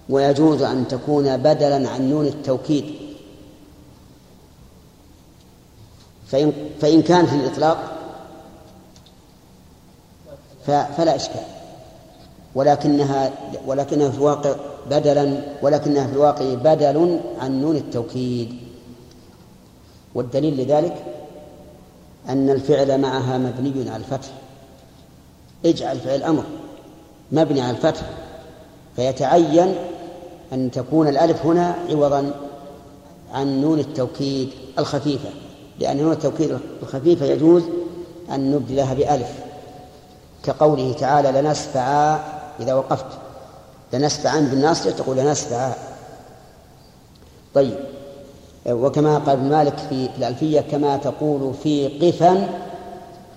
ويجوز أن تكون بدلا عن نون التوكيد. فإن, فإن كانت للإطلاق فلا إشكال. ولكنها ولكنها في الواقع بدلا ولكنها في الواقع بدل عن نون التوكيد. والدليل لذلك أن الفعل معها مبني على الفتح. اجعل فعل أمر مبني على الفتح. فيتعين أن تكون الألف هنا عوضا عن نون التوكيد الخفيفة. لأن نون التوكيد الخفيفة يجوز أن نبدلها بألف. كقوله تعالى لنسفعا إذا وقفت. لنسفعا بالناصية تقول لنسفعا طيب. وكما قال ابن مالك في الألفية كما تقول في قفا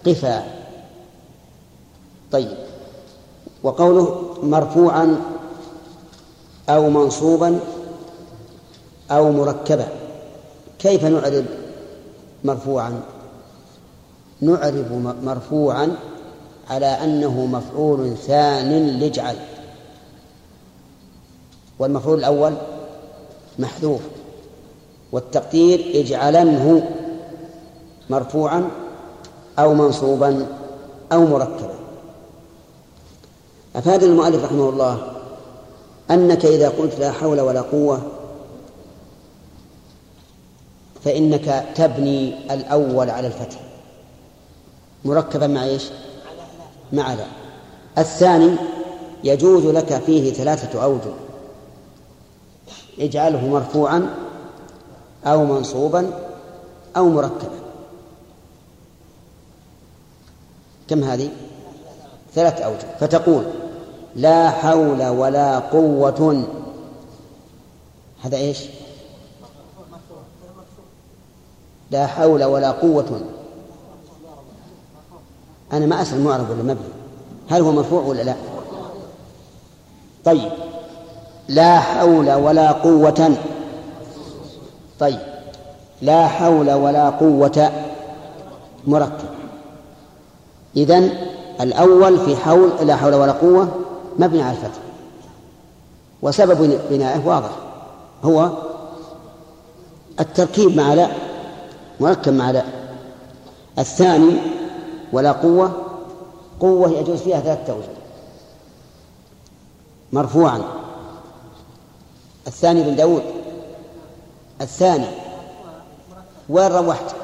قفا. طيب. وقوله مرفوعا أو منصوبا أو مركبا. كيف نعرب مرفوعا. نعرب مرفوعا على أنه مفعول ثان لاجعل والمفعول الأول محذوف. والتقدير اجعلنه مرفوعا أو منصوبا أو مركبا. أفاد المؤلف رحمه الله أنك إذا قلت لا حول ولا قوة فإنك تبني الأول على الفتح مركبا مع إيش؟ مع لا الثاني يجوز لك فيه ثلاثة أوجه اجعله مرفوعا أو منصوبا أو مركبا كم هذه؟ ثلاثة أوجه فتقول لا حول ولا قوة هذا إيش؟ لا حول ولا قوة. أنا ما أسأل معرب ولا مبني هل هو مرفوع ولا لا؟ طيب. لا حول ولا قوة. طيب. لا حول ولا قوة. مركب. إذن الأول في حول لا حول ولا قوة مبني على الفتح. وسبب بنائه واضح. هو التركيب مع لا. مركب مع لا. الثاني ولا قوة قوة يجوز فيها ثلاثة أوجه مرفوعا. الثاني بن داود. الثاني. وين روحت؟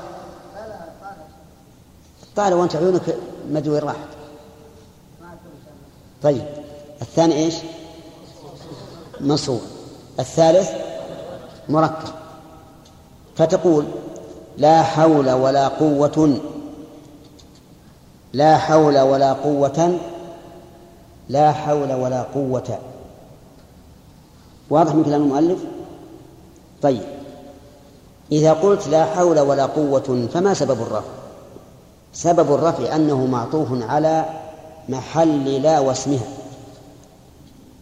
طال وانت عيونك مدري وين راحت. طيب. الثاني إيش؟ منصوب. الثالث مركب. فتقول لا حول ولا قوة لا حول ولا قوة لا حول ولا قوة. واضح من كلام المؤلف؟ طيب. إذا قلت لا حول ولا قوة فما سبب الرفع؟ سبب الرفع أنه معطوف على محل لا واسمها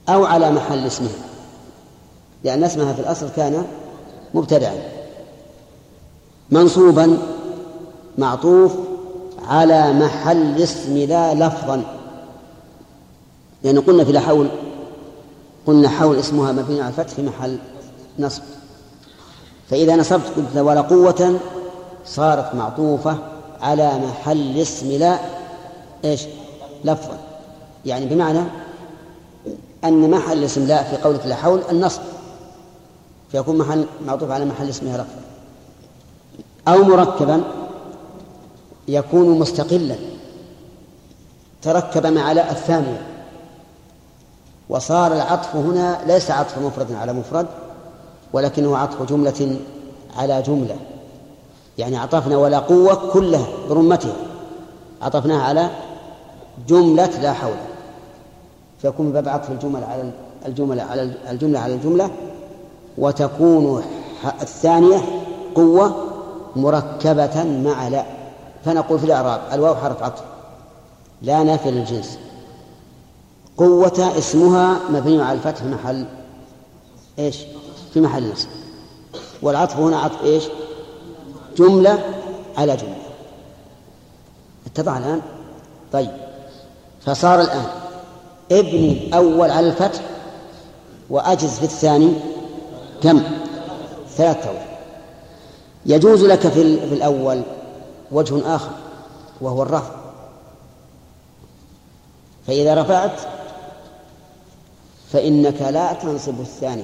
أو على محل اسمها لأن اسمها في الأصل كان مبتدعا. منصوبا معطوف على محل اسم لا لفظا. لأن قلنا في لا حول قلنا حول اسمها مبني على الفتح في محل نصب. فإذا نصبت قلت ولا قوة صارت معطوفة على محل اسم لا إيش؟ لفظا. يعني بمعنى أن محل اسم لا في قولك لا حول النصب. فيكون محل معطوف على محل اسمها لفظا. أو مركبا يكون مستقلا تركب مع لا الثانية وصار العطف هنا ليس عطف مفرد على مفرد ولكنه عطف جملة على جملة. يعني عطفنا ولا قوة كلها برمتها عطفناها على جملة لا حول. فيكون من باب عطف الجمل على الجملة على الجملة على الجملة وتكون الثانية قوة مركبة مع لا. فنقول في الإعراب الواو حرف عطف. لا نافي للجنس قوة اسمها مبني على الفتح محل. إيش؟ في محل نصب. والعطف هنا عطف إيش؟ جملة على جملة. اتضح الآن؟ طيب. فصار الآن. ابني الأول على الفتح وأجز في الثاني كم؟ ثلاثة أوجه يجوز لك في الأول وجه آخر وهو الرفع. فإذا رفعت فإنك لا تنصب الثاني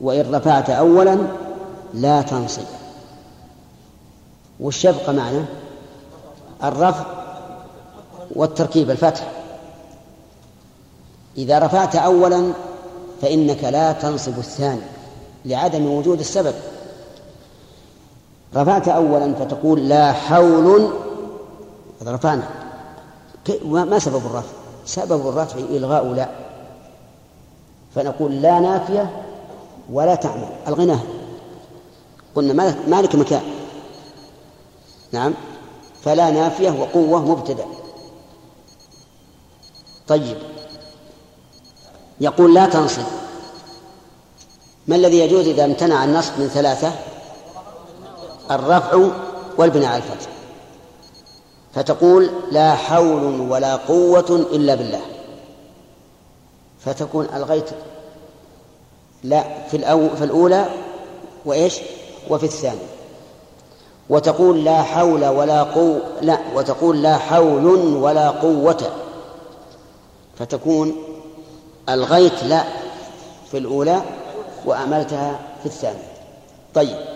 وإن رفعت أولا لا تنصب. يبقى معنا الرفع والتركيب الفتح. إذا رفعت أولا فإنك لا تنصب الثاني لعدم وجود السبب. رفعت أولا فتقول لا حول. هذا رفعنا. ما سبب الرفع؟ سبب الرفع إلغاء لا. فنقول لا نافية ولا تعمل. ألغناه قلنا ما لك مكان. نعم. فلا نافية وقوة مبتدأ. طيب. يقول لا تنصب. ما الذي يجوز إذا امتنع النصب من ثلاثة؟ الرفع والبناء على الفتح. فتقول لا حول ولا قوة إلا بالله. فتكون ألغيت لا في الأو في الأولى وإيش؟ وفي الثانية. وتقول لا حول ولا قوة لا وتقول لا حول ولا قوة. فتكون ألغيت لا في الأولى وأعملتها في الثانية. طيب.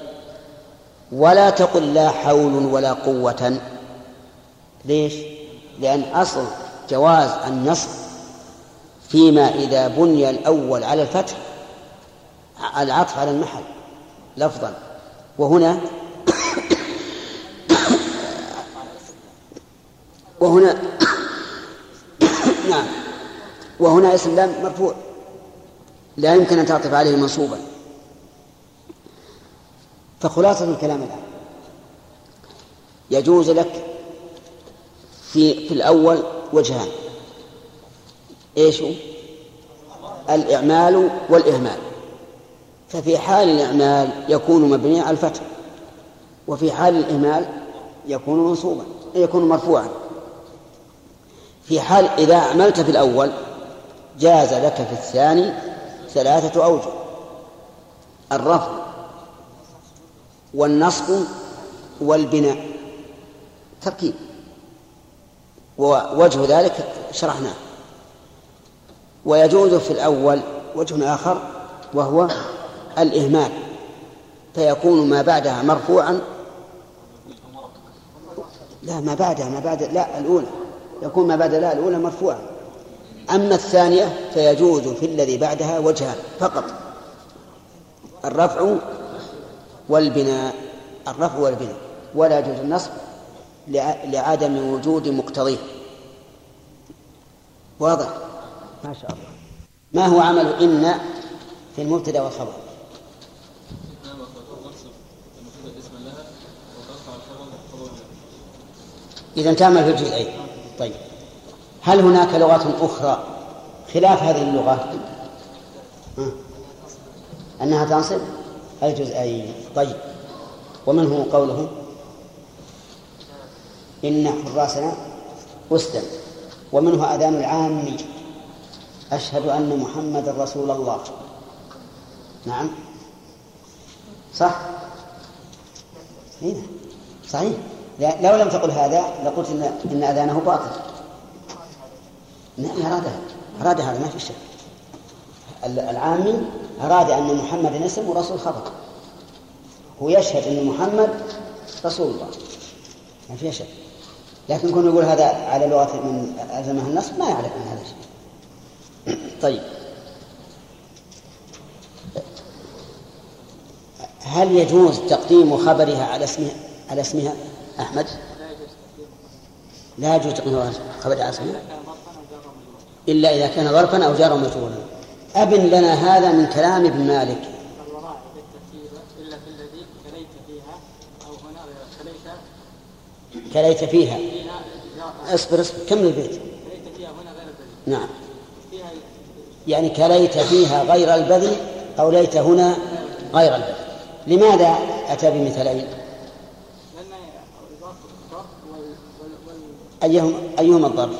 ولا تقل لا حول ولا قوة. ليش؟ لأن أصل جواز النصب فيما إذا بني الأول على الفتح العطف على المحل لفظا. وهنا وهنا نعم. وهنا اسم لام مرفوع. لا يمكن أن تعطف عليه منصوبا. فخلاصة الكلام الآن. يجوز لك في في الأول وجهان. إيش؟ الإعمال والإهمال. ففي حال الإعمال يكون مبنيا على الفتح وفي حال الإهمال يكون منصوبا يكون مرفوعا. في حال إذا أعملت في الأول جاز لك في الثاني ثلاثة أوجه. الرفع والنصب والبناء. تركيب. ووجه ذلك شرحناه. ويجوز في الأول وجه آخر وهو الإهمال. فيكون ما بعدها مرفوعا. لا ما بعدها ما بعد لا الأولى. يكون ما بعد لا الأولى مرفوعا. أما الثانية فيجوز في الذي بعدها وجهان فقط. الرفع والبناء الرفع والبناء ولا يجوز النصب لعدم وجود مقتضيه. واضح؟ ما شاء الله. ما هو عمل إن في المبتدأ والخبر؟ إذا تعمل في الجزئين. طيب. هل هناك لغات أخرى خلاف هذه اللغة؟ ها؟ أنها تنصب؟ الجزئين طيب. ومنه قوله إن حراسنا أسدا ومنه أذان العامي أشهد أن محمد رسول الله. نعم. صح؟ هنا. صحيح. لو لم تقل هذا لقلت إن, إن أذانه باطل. نعم أرادها. أراد هذا ما في شك. العامي أراد أن محمد اسم ورسول خبر هو يشهد أن محمد رسول الله. ما فيها شك. لكن كون يقول هذا على لغة من ألزمها النصب ما يعرف من هذا الشيء. طيب. هل يجوز تقديم خبرها على اسمها على اسمها أحمد؟ لا يجوز تقديم خبرها على اسمها. إلا إذا كان ظرفا أو جارا مجرورا أبن لنا هذا من كلام ابن مالك. إلا كليت فيها. أو هنا كليت كليت فيها اصبر اصبر كمل البيت. كليت فيها هنا غير نعم. يعني كليت فيها غير البذل أو ليت هنا غير البذل. لماذا أتى وال أيهما أيهما الظرف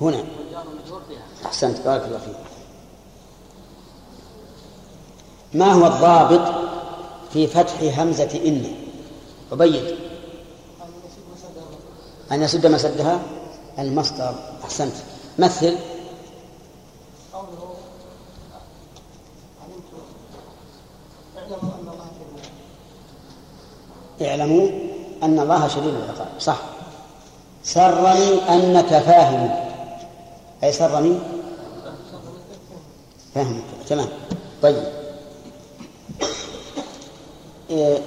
هنا هنا. أحسنت بارك الله فيك. ما هو الضابط في فتح همزة إن؟ أبين أن يسد مسدها؟ المصدر. أحسنت. مثل؟ اعلموا أن الله شديد العقاب. صح. سرني أنك فاهم. أي سرني فاهم تمام. طيب. إيه،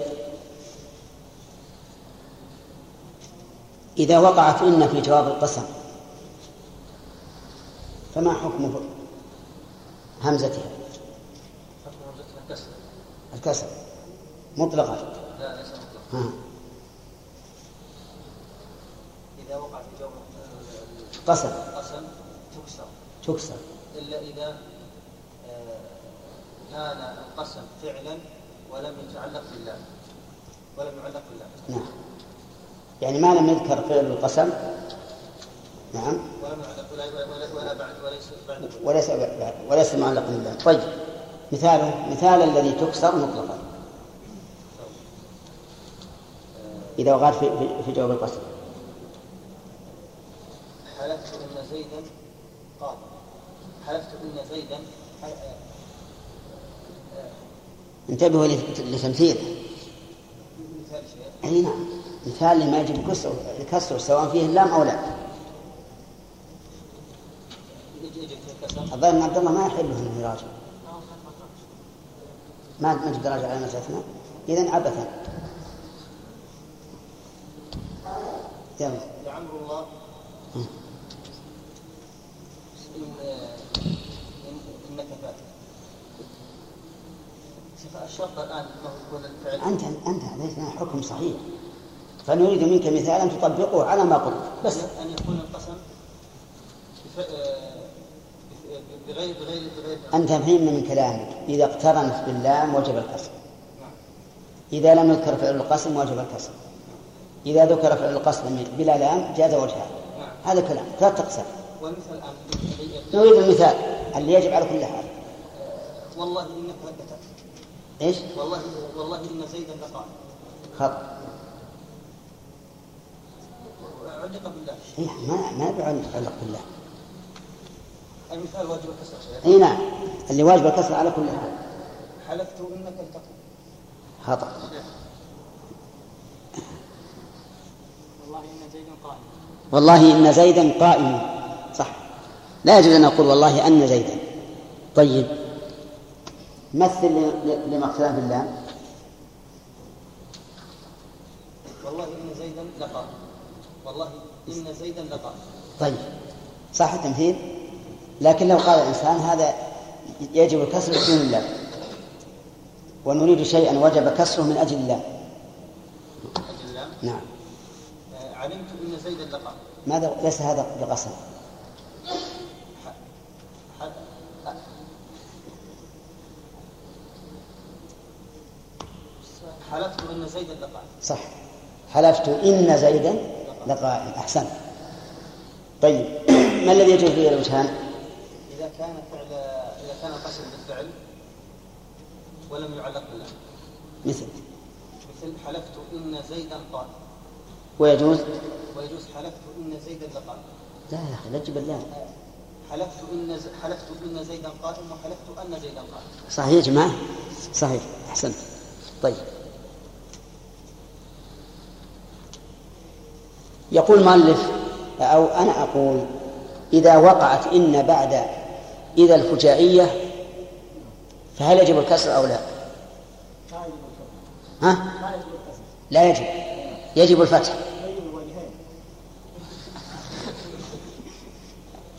إذا وقعت إن في جواب القسم فما حكم همزتها؟ الكسر. مطلقا. لا ليس مطلقا. إذا وقع في جواب قسم. القسم تكسر. إلا إذا آه، كان القسم فعلا ولم يتعلق بالله. ولم يعلق بالله. نعم. يعني ما لم يذكر فعل القسم؟ نعم. ولم يعلق ولا ولا ولا بعد وليس بعد. وليس وليس معلقا بالله. طيب. مثاله مثال الذي تكسر مطلقا. إذا وقعت في, في, في جواب القسم. حلفت أن زيدا قال حلفت أن زيدا انتبهوا لت- لتمثيله مثال شيء. أي نعم. مثال لما يجب كسره سواء فيه اللام أو لا. الظاهر أن عبد الله ما يحب له انه يراجع. ما ما تقدر راجع على مسألتنا. اذا عبثا. يلا لعمر الله. شوف الشرط الآن أنه يكون الفعل انت أنت ليس حكم صحيح. فنريد منك مثالا تطبقه على ما قلت. بس. أن يكون القسم آه، بغير بغير بغير أنت فهمنا من كلامك. إذا اقترنت باللام وجب الكسر إذا لم يذكر فعل القسم وجب الكسر إذا ذكر فعل القسم بلا لام جاز وجهها نعم. هذا كلام. ثلاث اقسام نريد المثال اللي يجب على كل حال. آه، والله إنك لكتب إيش؟ والله والله إن زيدا لقال خطأ علق بالله إيه ما ما بعلق بالله. المثال واجب الكسر إي نعم اللي واجب الكسر على كل حال. حلفت إنك التقي خطأ. والله إن زيدا قائم. والله إن زيدا قائم. لا يجوز أن نقول والله أن زيدا. طيب. مثل لما اختلاف بالله. والله إن زيدا لقال والله إن زيدا لقال طيب. صح التمثيل؟ لكن لو قال الإنسان هذا يجب الكسر بدون الله. ونريد شيئا وجب كسره من أجل الله. أجل الله؟ نعم. آه، علمت إن زيدا لقال ماذا؟ ليس هذا بقسم حلفت إن زيدا لقال صح. حلفت إن زيدا لقائم أحسن. طيب. ما الذي يجوز فيه الوجهان إذا كان فعل إذا كان قسم بالفعل ولم يعلق بالله. مثل. مثل حلفت إن زيدا قال. ويجوز؟ ويجوز حلفت إن زيدا لقال لا يا أخي لا تجيب الله حلفت إن ز... حلفت إن زيدا قائم وحلفت أن زيدا قائم صحيح يا جماعة؟ صحيح. أحسنت طيب. يقول المؤلف أو أنا أقول إذا وقعت إن بعد إذا الفجائية فهل يجب الكسر أو لا؟ ها؟ لا يجب يجب الفتح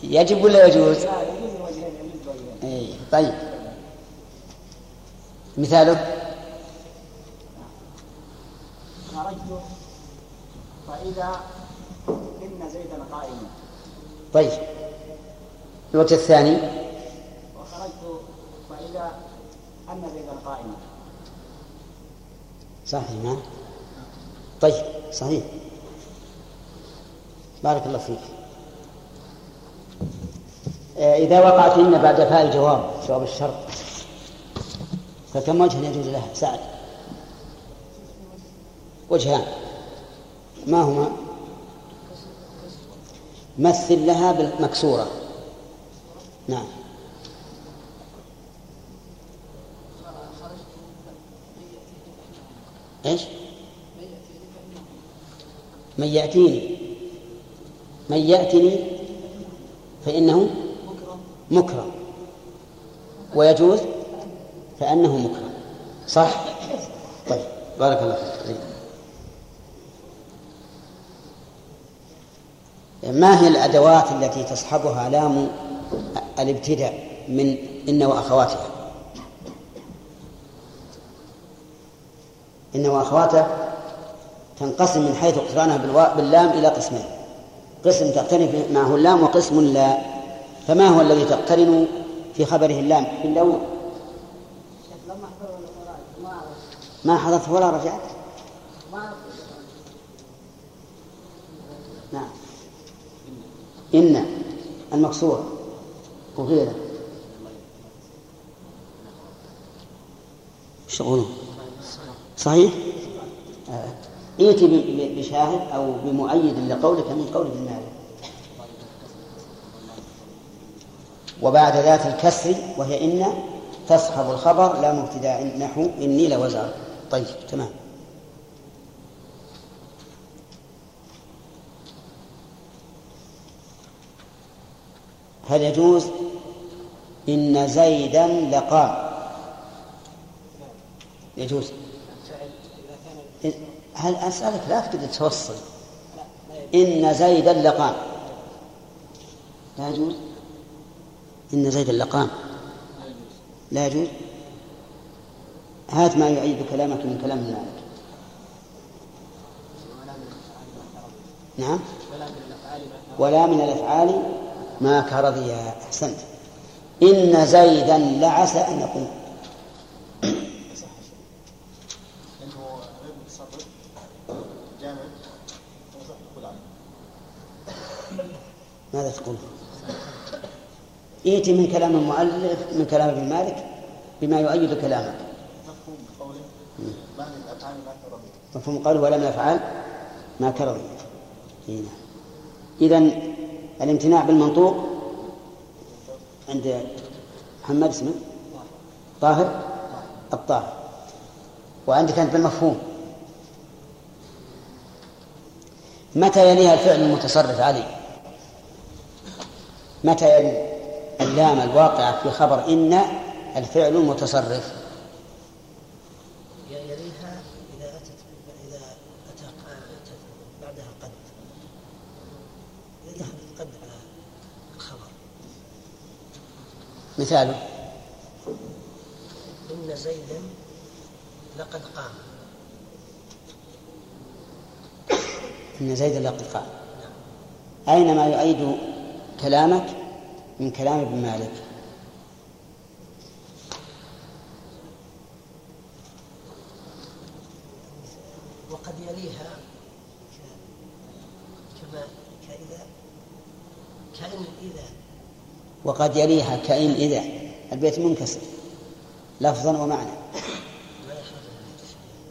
يجب ولا يجوز؟ إيه طيب مثاله خرجت فإذا إن زيدا قائم طيب. الوجه الثاني. وخرجت فإذا أن زيدا قائم صحيح ما طيب صحيح. بارك الله فيك. آه، إذا وقعت إن بعد فاء الجواب جواب الشرط. فكم وجه يجوز لها؟ سعد وجهان. ما هما؟ مثل لها بالمكسورة. نعم. إيش؟ من يأتيني. من يأتني فإنه مكرم. ويجوز فأنه مكرم. صح؟ طيب. بارك الله فيك. ما هي الأدوات التي تصحبها لام الابتداء من إن وأخواتها؟ إن وأخواتها تنقسم من حيث اقترانها باللام إلى قسمين. قسم تقترن معه اللام وقسم لا. فما هو الذي تقترن في خبره اللام؟ باللون ما حضرت ولا رجعت نعم إن المكسورة وغيره. شغله صحيح؟ آه. ائت ب- ب- بشاهد أو بمؤيد لقولك من قول ابن مالك. وبعد ذات الكسر وهي إن تصحب الخبر لا مبتدا نحو إني لوزار طيب تمام. هل يجوز؟ إن زيدا لقام يجوز. هل أسألك لا تقدر توصل. إن زيدا لقام لا يجوز. إن زيدا لقام لا يجوز. هات ما يؤيد كلامك من كلام مالك نعم. ولا من الأفعال ما كرضيا أحسنت. إن زيدا لعسى أن يقوم. ماذا تقول؟ ائتي من كلام المؤلف من كلام ابن مالك بما يؤيد كلامك. مفهوم قوله ما من الأفعال؟ ما كرضي مفهوم قوله ولم يفعل ما كرر إذا الامتناع بالمنطوق عند محمد اسمه؟ طاهر؟ الطاهر. وعندك أنت بالمفهوم. متى يليها الفعل المتصرف علي متى يلي اللام الواقعة في خبر إن الفعل المتصرف يليها إذا أتت إذا أتى أتت بعدها قد إذا دخلت قد على الخبر مثاله إن زيدا لقد قام. إن زيدا لقد قال أين ما يؤيد كلامك من كلام ابن مالك وقد يليها ك- كما كإذا كأن إذا وقد يليها كإن إذا البيت منكسر لفظا ومعنى.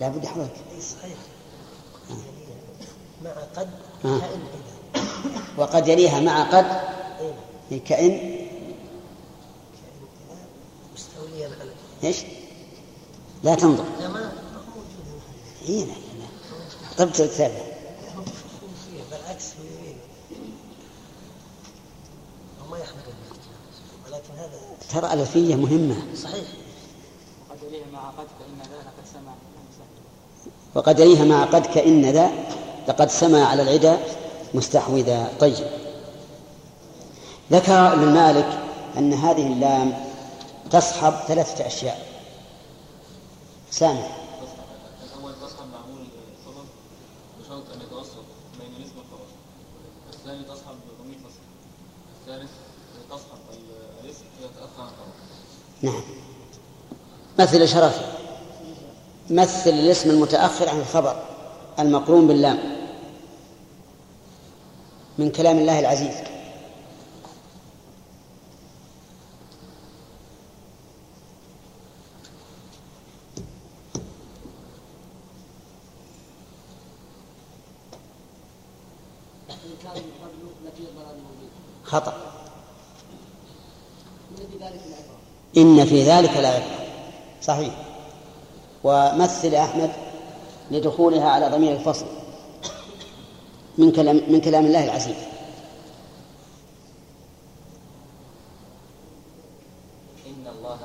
لا بد يحرك صحيح مع قد آه. كأن إذا وقد يليها مع قد نعم. كإن مستوليا على إيش؟ لا تنظر لا ما هو موجود هنا. لا طبت الكتاب هو فيه بالعكس هو يمين وما يحمل الكلام ولكن هذا ترى الألفية مهمة. صحيح. وقد يليه مع قد فإن ذا لقد سمع. وقد يليها مع قد كإن ذا لقد سمع على العدا مستحوذا. طيب. ذكر ابن مالك أن هذه اللام تصحب ثلاثة أشياء. سامع الأول تصحب معمول الخبر بشرط أن يتوسط بين الاسم والخبر الثاني تصحب ضمير فصل الثالث تصحب ال- الاسم إذا تأخر عن الخبر نعم. مثل شرف. مثل الاسم المتأخر عن الخبر المقرون باللام. من كلام الله العزيز. خطأ إن في ذلك العبرة إن في ذلك لعبرة صحيح. ومثل أحمد لدخولها على ضمير الفصل من كلام من كلام الله العزيز. إن الله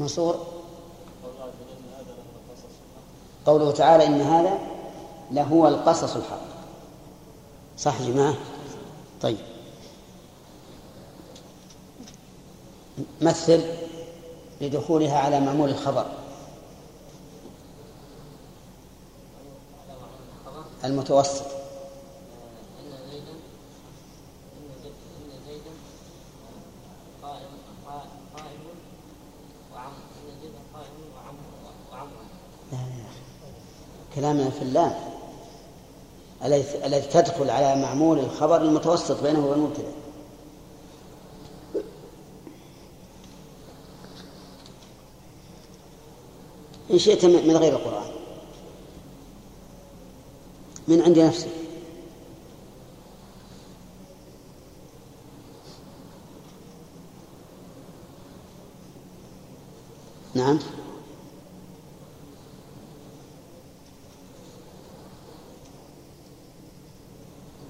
منصور؟ قوله تعالى إن هذا لهو القصص الحق. صح يا جماعة؟ طيب. مثل لدخولها على معمول الخبر. المتوسط إن زيدا إن زيد إن زيدا قائم قا- قائم وعم إن زيدا قائم وعم وعم لا لا كلامنا في اللام التي تدخل على معمول الخبر المتوسط بينه وبين المبتدا إن شئت من من غير القرآن. من عند نفسك. نعم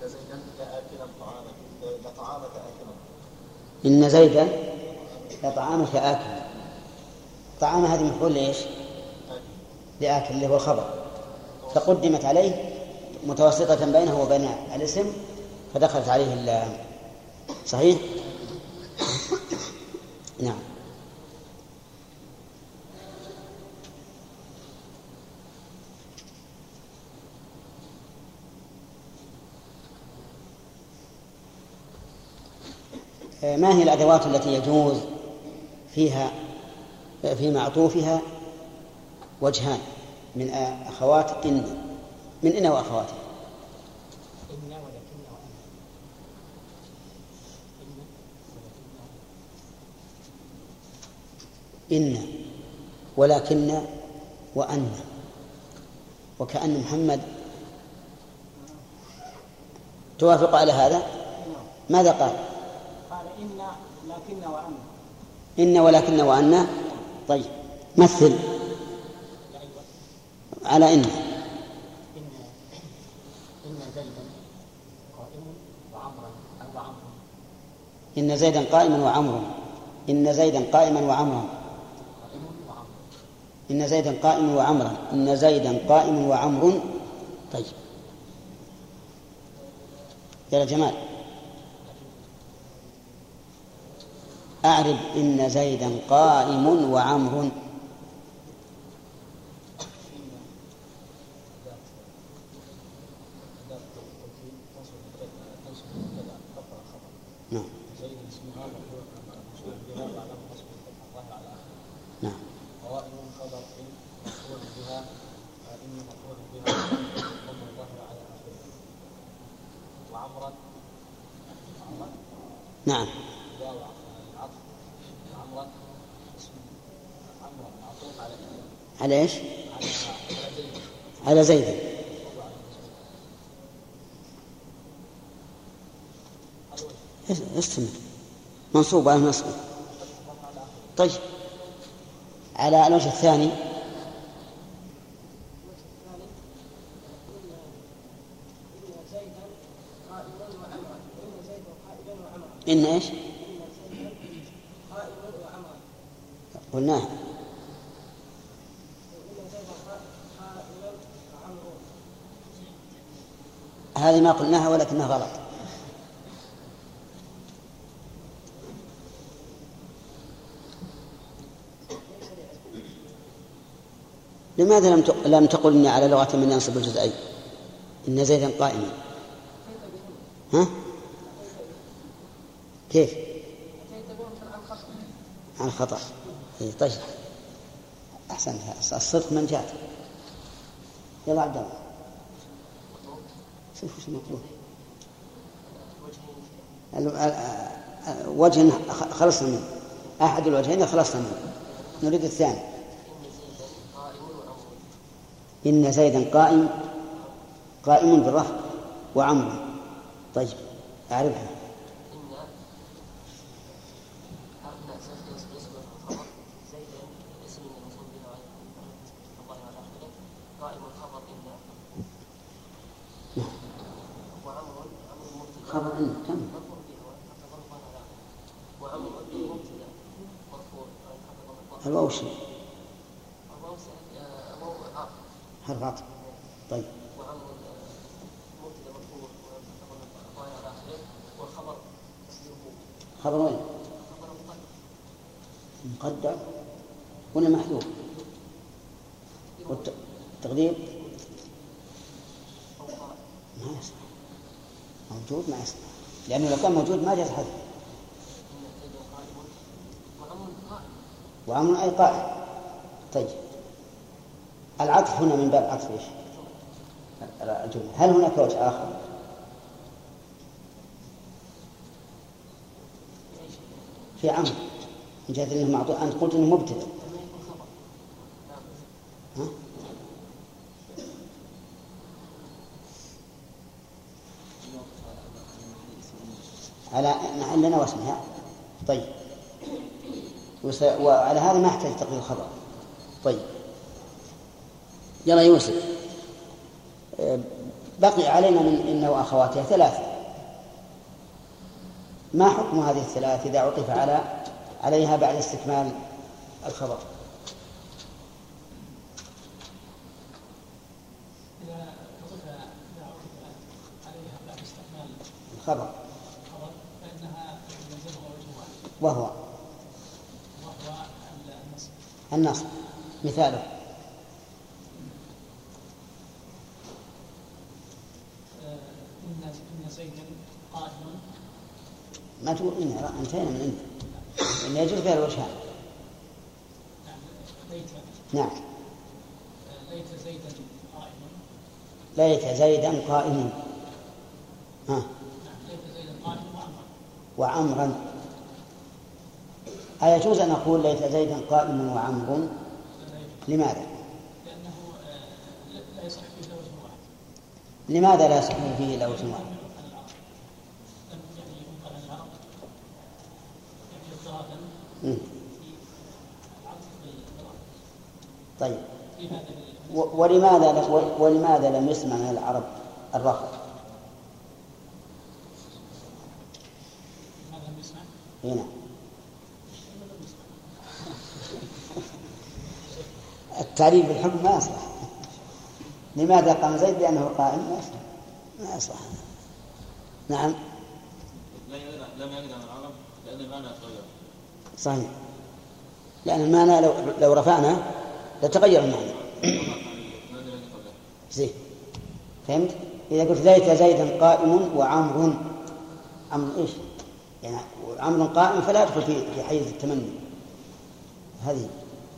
إن زيدا لآكلا طعامك لطعامك آكلا إن زيدا لطعامك آكل طعام هذه مفعول لإيش؟ لآكل اللي هو الخبر فقدمت عليه متوسطة بينه وبين الاسم فدخلت عليه اللام صحيح؟ نعم ما هي الأدوات التي يجوز فيها في معطوفها وجهان من أخوات إن من إن وأخواتها إنا ولكن إن ولكن وأن وكأن محمد توافق على هذا؟ ماذا قال؟ إنا لكن وأنا إن ولكن وأن. طيب مثل. على إن. إن إن زيدا قائم وعمرا أو إن زيدا قائما وعمرا إن زيدا قائما وعمرا إن زيدا قائم وعمرا إن زيدا قائم وعمر طيب. يا جمال أعرب إن زيدا قائم وعمر نعم نعم قوائم خبر إن مفعول بها إن مفعول بها ضم الظهر على آخره وعمرا عمرا نعم واو العطف وعمرا اسم عمرا معطوف على على إيش؟ زيد. أستمر. منصوب على النصب طيب. على الوجه الثاني إن إيش؟ قلناه هذه ما قلناها ولكنها غلط لماذا لم لم تقل اني على لغة من ينصب الجزئين؟ إن زيدا قائما. ها؟ كيف؟ عن خطأ. إيه طيب. أحسنت الصدق من جاء. يلا عبد الله. شوف وش المطلوب. ال- ال- ال- وجه خلصنا منه. أحد الوجهين خلصنا منه. نريد الثاني. إن زيدا قائم قائم بالرفع وعمر. طيب أعرفها خبر إن كم الواو شيء حرف عطف طيب خبر وين؟ مقدر ولا محذوف؟ والتقدير ما يصلح موجود ما يصلح لأنه لو كان موجود ما جاز حذف وأمر أي قائم طيب العطف هنا من باب عطف إيش؟ الجملة هل هناك وجه آخر؟ في عمرو من جهة أنه معطوف أنت قلت أنه مبتدع على محلنا واسمها طيب. وس... وعلى هذا ما احتاج تقرير الخبر. طيب. يلا يوسف. أه، بقي علينا من إنه وأخواتها ثلاثة. ما حكم هذه الثلاث إذا عطف على عليها بعد استكمال الخبر؟ إذا عطف إذا عطف عليها بعد استكمال الخبر الخبر فإنها يلزمها وجه واحد وهو وهو النصب النصب مثاله آه، إن إن زيدا قائم تقول إن انتهينا من إن إن يجوز فيها الوجهان نعم. ليت نعم ليت زيدا قائم ليت زيدا قائم ها وعمرا أيجوز أن أقول ليت زيدا قائم وعمر لماذا؟ لأنه آه، لا- لا يصح فيه إلا وجه واحد. لماذا لا يصح فيه إلا وجه واحد؟ عن العرب لم يعني ينقل عن العرب يعني اضطرابا مم. في العطف بالضرب طيب في هذا ال- و- ولماذا ولماذا لم يسمع من العرب الرفض؟ ماذا لم يسمع؟ هنا. التعريف بالحكم ما يصلح لماذا قام زيد؟ بأنه قائم ما يصلح ما يصلح نعم. لم عن العرب لأن المعنى يتغير صحيح. لأن المعنى لو, لو رفعنا لتغير المعنى. زين فهمت؟ إذا قلت ليت زيدا قائم وعمر عمرو إيش؟ يعني عمرو قائم فلا يدخل في في حيز التمني. هذه.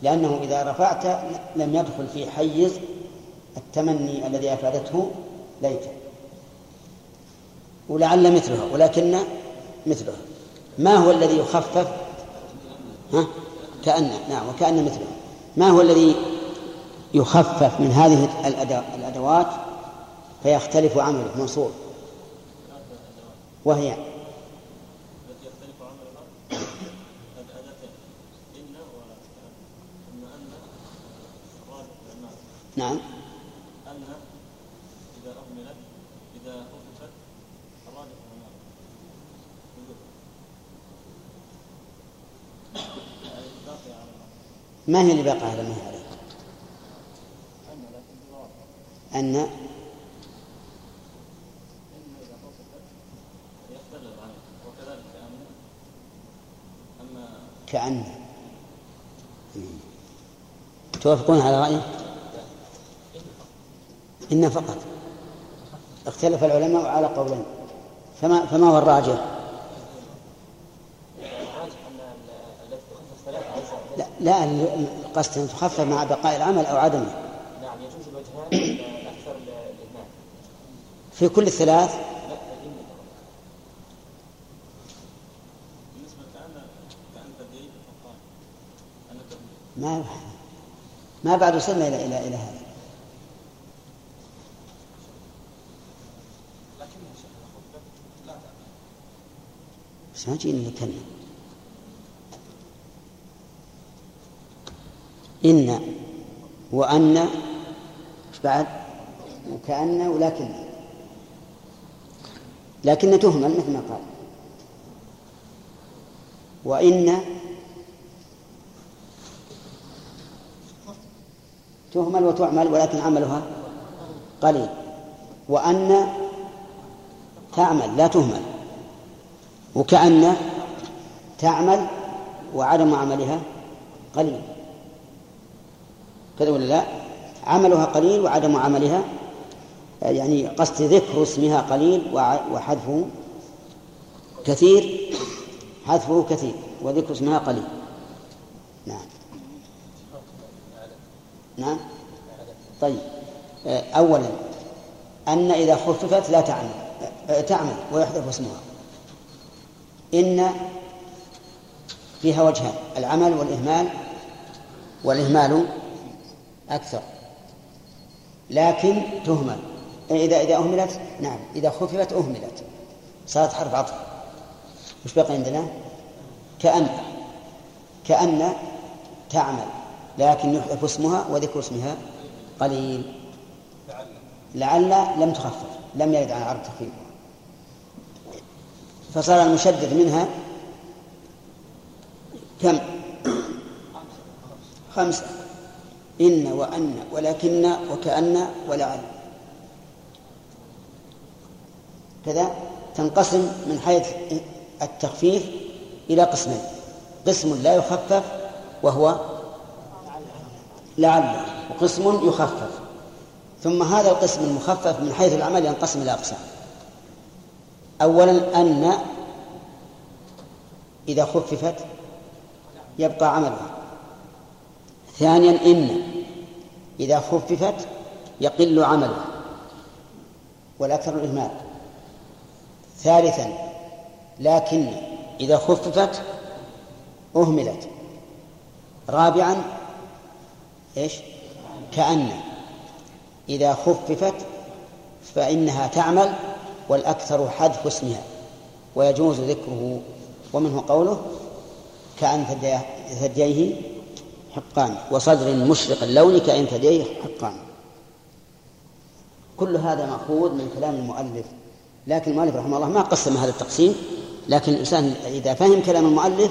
لأنه إذا رفعت لم يدخل في حيز التمني الذي أفادته ليت ولعل مثلها ولكن مثلها. ما هو الذي يخفف؟ ها؟ كأن نعم وكأن مثله ما هو الذي يخفف من هذه الأدو- الأدوات؟ فيختلف عمله منصور وهي نعم. إذا أهملت إذا الراجح ما هي اللي باقي على ما هي عليه أن لكن بواقع أن إن إذا خففت يختل العمل وكذلك أن أما كأن توافقون على رأيه إن فقط. اختلف العلماء على قولين. فما فما هو الراجح؟ ان لا لا القصد أن تخفف مع بقاء العمل أو عدمه. نعم يجوز الوجهان الأكثر الإهمال. في كل الثلاث لا الإن بالنسبة كأن كأن تدريب فقال أن تبني ما ما بعد وصلنا إلى إلى إلى هذا. بس ما جينا نتكلم. إن وأن إيش بعد؟ وكأن ولكن. لكن تهمل مثل ما قال. وإن تهمل وتعمل ولكن عملها قليل. وأن تعمل لا تهمل. وكأن تعمل وعدم عملها قليل. كذا ولا لا؟ عملها قليل وعدم عملها يعني قصد ذكر اسمها قليل وحذفه كثير حذفه كثير وذكر اسمها قليل. نعم. نعم. طيب. آه، أولا أن إذا خففت لا تعمل. آه، تعمل ويحذف اسمها. إن فيها وجهان العمل والإهمال والإهمال أكثر. لكن تهمل. إذا إذا أهملت نعم. إذا خففت أهملت. صارت حرف عطف. وش بقي عندنا؟ كأن كأن تعمل. لكن يحذف اسمها وذكر اسمها قليل. لعل لم تخفف لم يرد على عرض تخفيف. فصار المشدد منها كم؟ خمسة. إن وأن ولكن وكأن ولعل. كذا تنقسم من حيث التخفيف إلى قسمين. قسم لا يخفف وهو لعل وقسم يخفف. ثم هذا القسم المخفف من حيث العمل ينقسم إلى أقسام. أولا أن إذا خففت يبقى عملها. ثانيا إن إذا خففت يقل عملها. والأكثر الإهمال. ثالثا لكن إذا خففت أهملت. رابعا إيش؟ كأن. إذا خففت فإنها تعمل والأكثر حذف اسمها ويجوز ذكره ومنه قوله كأن ثدييه حقان وصدر مشرق اللون كأن ثدييه حقان. كل هذا مأخوذ من كلام المؤلف لكن المؤلف رحمه الله ما قسم هذا التقسيم لكن الإنسان إذا فهم كلام المؤلف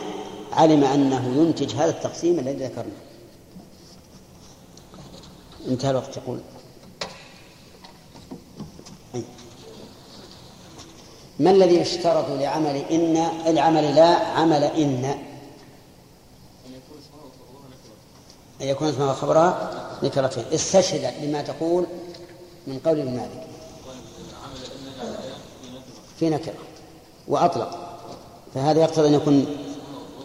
علم أنه ينتج هذا التقسيم الذي ذكرناه انتهى الوقت يقول. ما الذي يشترط لعمل إن العمل لا عمل إن؟ أن يكون اسمها وخبرها نكرتين استشهد لما تقول من قول ابن مالك في نكرة وأطلق. فهذا يقتضي أن يكون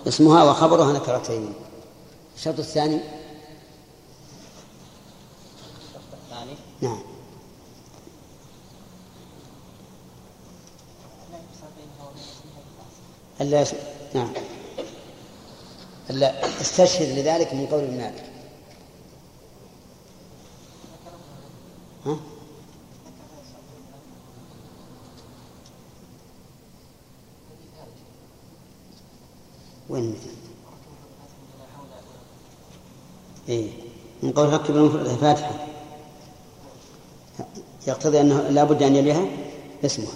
اسمها وخبرها نكرتين. الشرط الثاني نعم. ألا نعم. ألا استشهد لذلك من قول ابن مالك ها؟ وين المثال؟ إيه. من قول ركب المفردة فاتحة. يقتضي أنه لا بد أن يليها اسمها.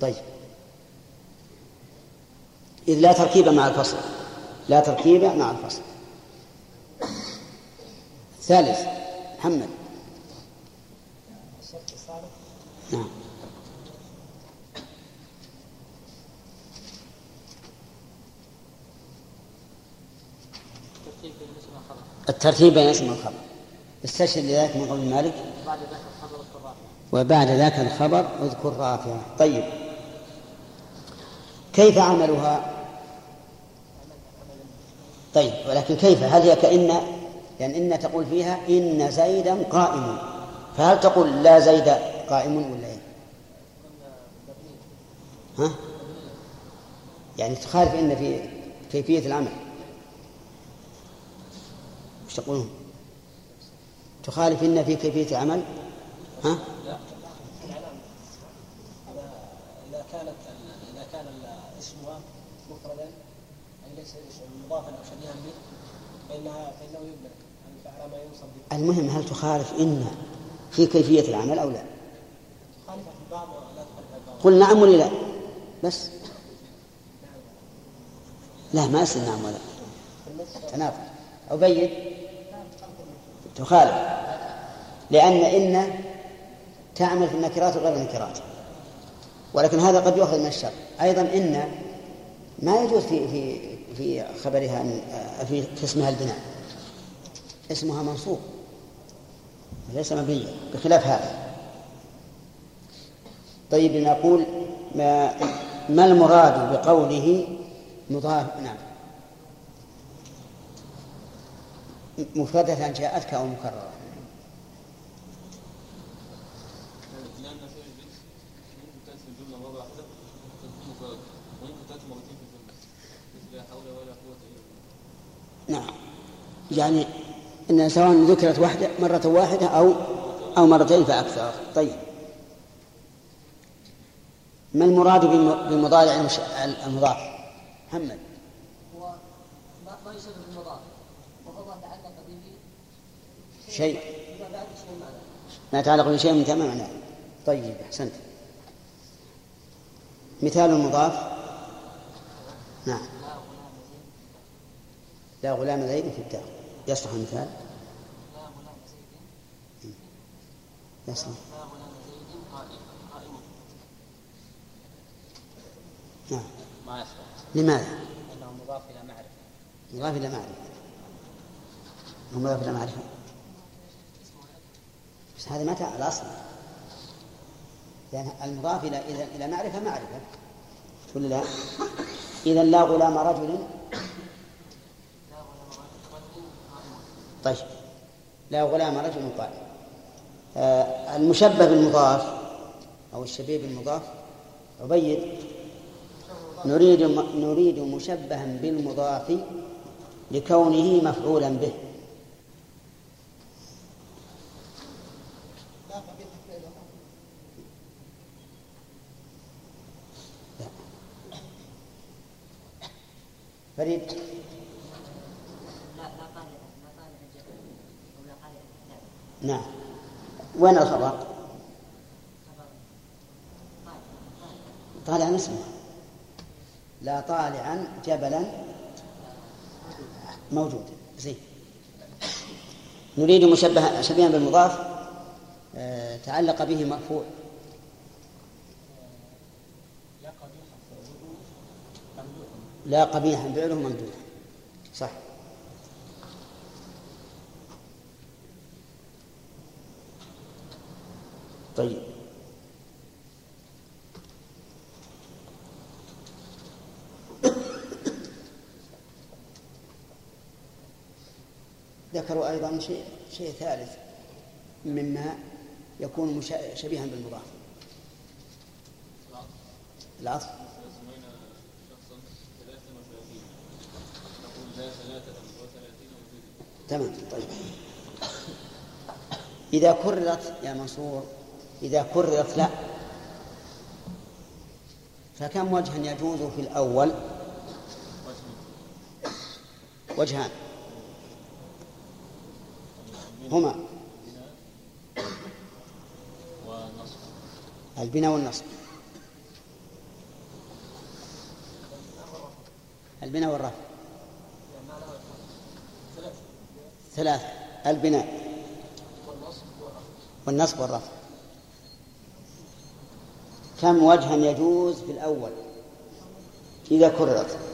طيب. إذ لا تركيب مع الفصل. لا تركيب مع الفصل. ثالث. محمد. نعم. الترتيب بين اسم والخبر استشهد لذلك من قول مالك. وبعد ذاك الخبر اذكر رافعة طيب كيف عملها طيب ولكن كيف هل هي كإن لأن إن تقول فيها إن زيدا قائم فهل تقول لا زيد قائم ولا إيه؟ ها؟ يعني تخالف إن في كيفية العمل وش تقولون؟ تخالف إن في كيفية العمل ها؟ إذا كانت إذا كان اسمها مفردا أي به المهم هل تخالف إن في كيفية العمل أو لا؟ تخالف ولا تخالف قل نعم ولا لا؟ بس. لا ما يصير نعم ولا تناقض أبين تخالف. لأن إن تعمل في النكرات وغير النكرات. ولكن هذا قد يؤخذ من الشر. أيضا إن ما يجوز في في في خبرها في اسمها البناء. اسمها منصوب. ليس مبنيا بخلاف هذا. طيب نقول ما ما المراد بقوله مضاف نعم. مفردة جاءتك أو مكررة لأن فعل الجنس ممكن تأتي في الجملة مرة واحدة وتكون مفردة وممكن تأتي مرتين في الجملة مثل لا حول ولا قوة إلا بالله نعم. يعني إن سواء ذكرت واحدة مرة واحدة أو أو مرتين فأكثر. طيب. ما المراد المش- المضاف؟ محمد. هو ما ما يشبه بالمضاف. وهو ما تعلق به شيء. ما يتعلق بشيء من تمام معناه. طيب أحسنت. مثال المضاف؟ نعم. لا غلام زيد في الدار. يصلح المثال؟ يصلح. نعم. ما يصلح لماذا؟ لأنه مضاف إلى معرفة. مضاف إلى معرفة. مضاف إلى معرفة بس هذا متى الأصل لأن المضاف إلى إلى معرفة معرفة. ولا لا؟ إذا لا غلام رجل طيب. لا غلام رجل قائم. آه المشبه بالمضاف أو الشبيه بالمضاف عبيد نريد نريد مشبها بالمضاف لكونه مفعولا به لا. فريد لا لا طالع لا طالع الجبل أو لا طالع الكتاب نعم وين الخبر؟ خبر طالع طالعا اسمه لا طالعا جبلا موجود زين نريد مشبه شبيها بالمضاف آه، تعلق به مرفوع. لا قبيحا فعله ممدوح. صح. طيب. ذكروا أيضا شيء شيء ثالث مما يكون شبيها بالمضاف. العطف. تمام طيب. إذا كررت يا منصور إذا كررت لا. فكم وجها يجوز في الأول؟ وجهان. هما ونصف البناء والنصب. البناء والرفع. ثلاث البناء. والنصب والرفع. كم وجها يجوز في الأول؟ إذا كررت.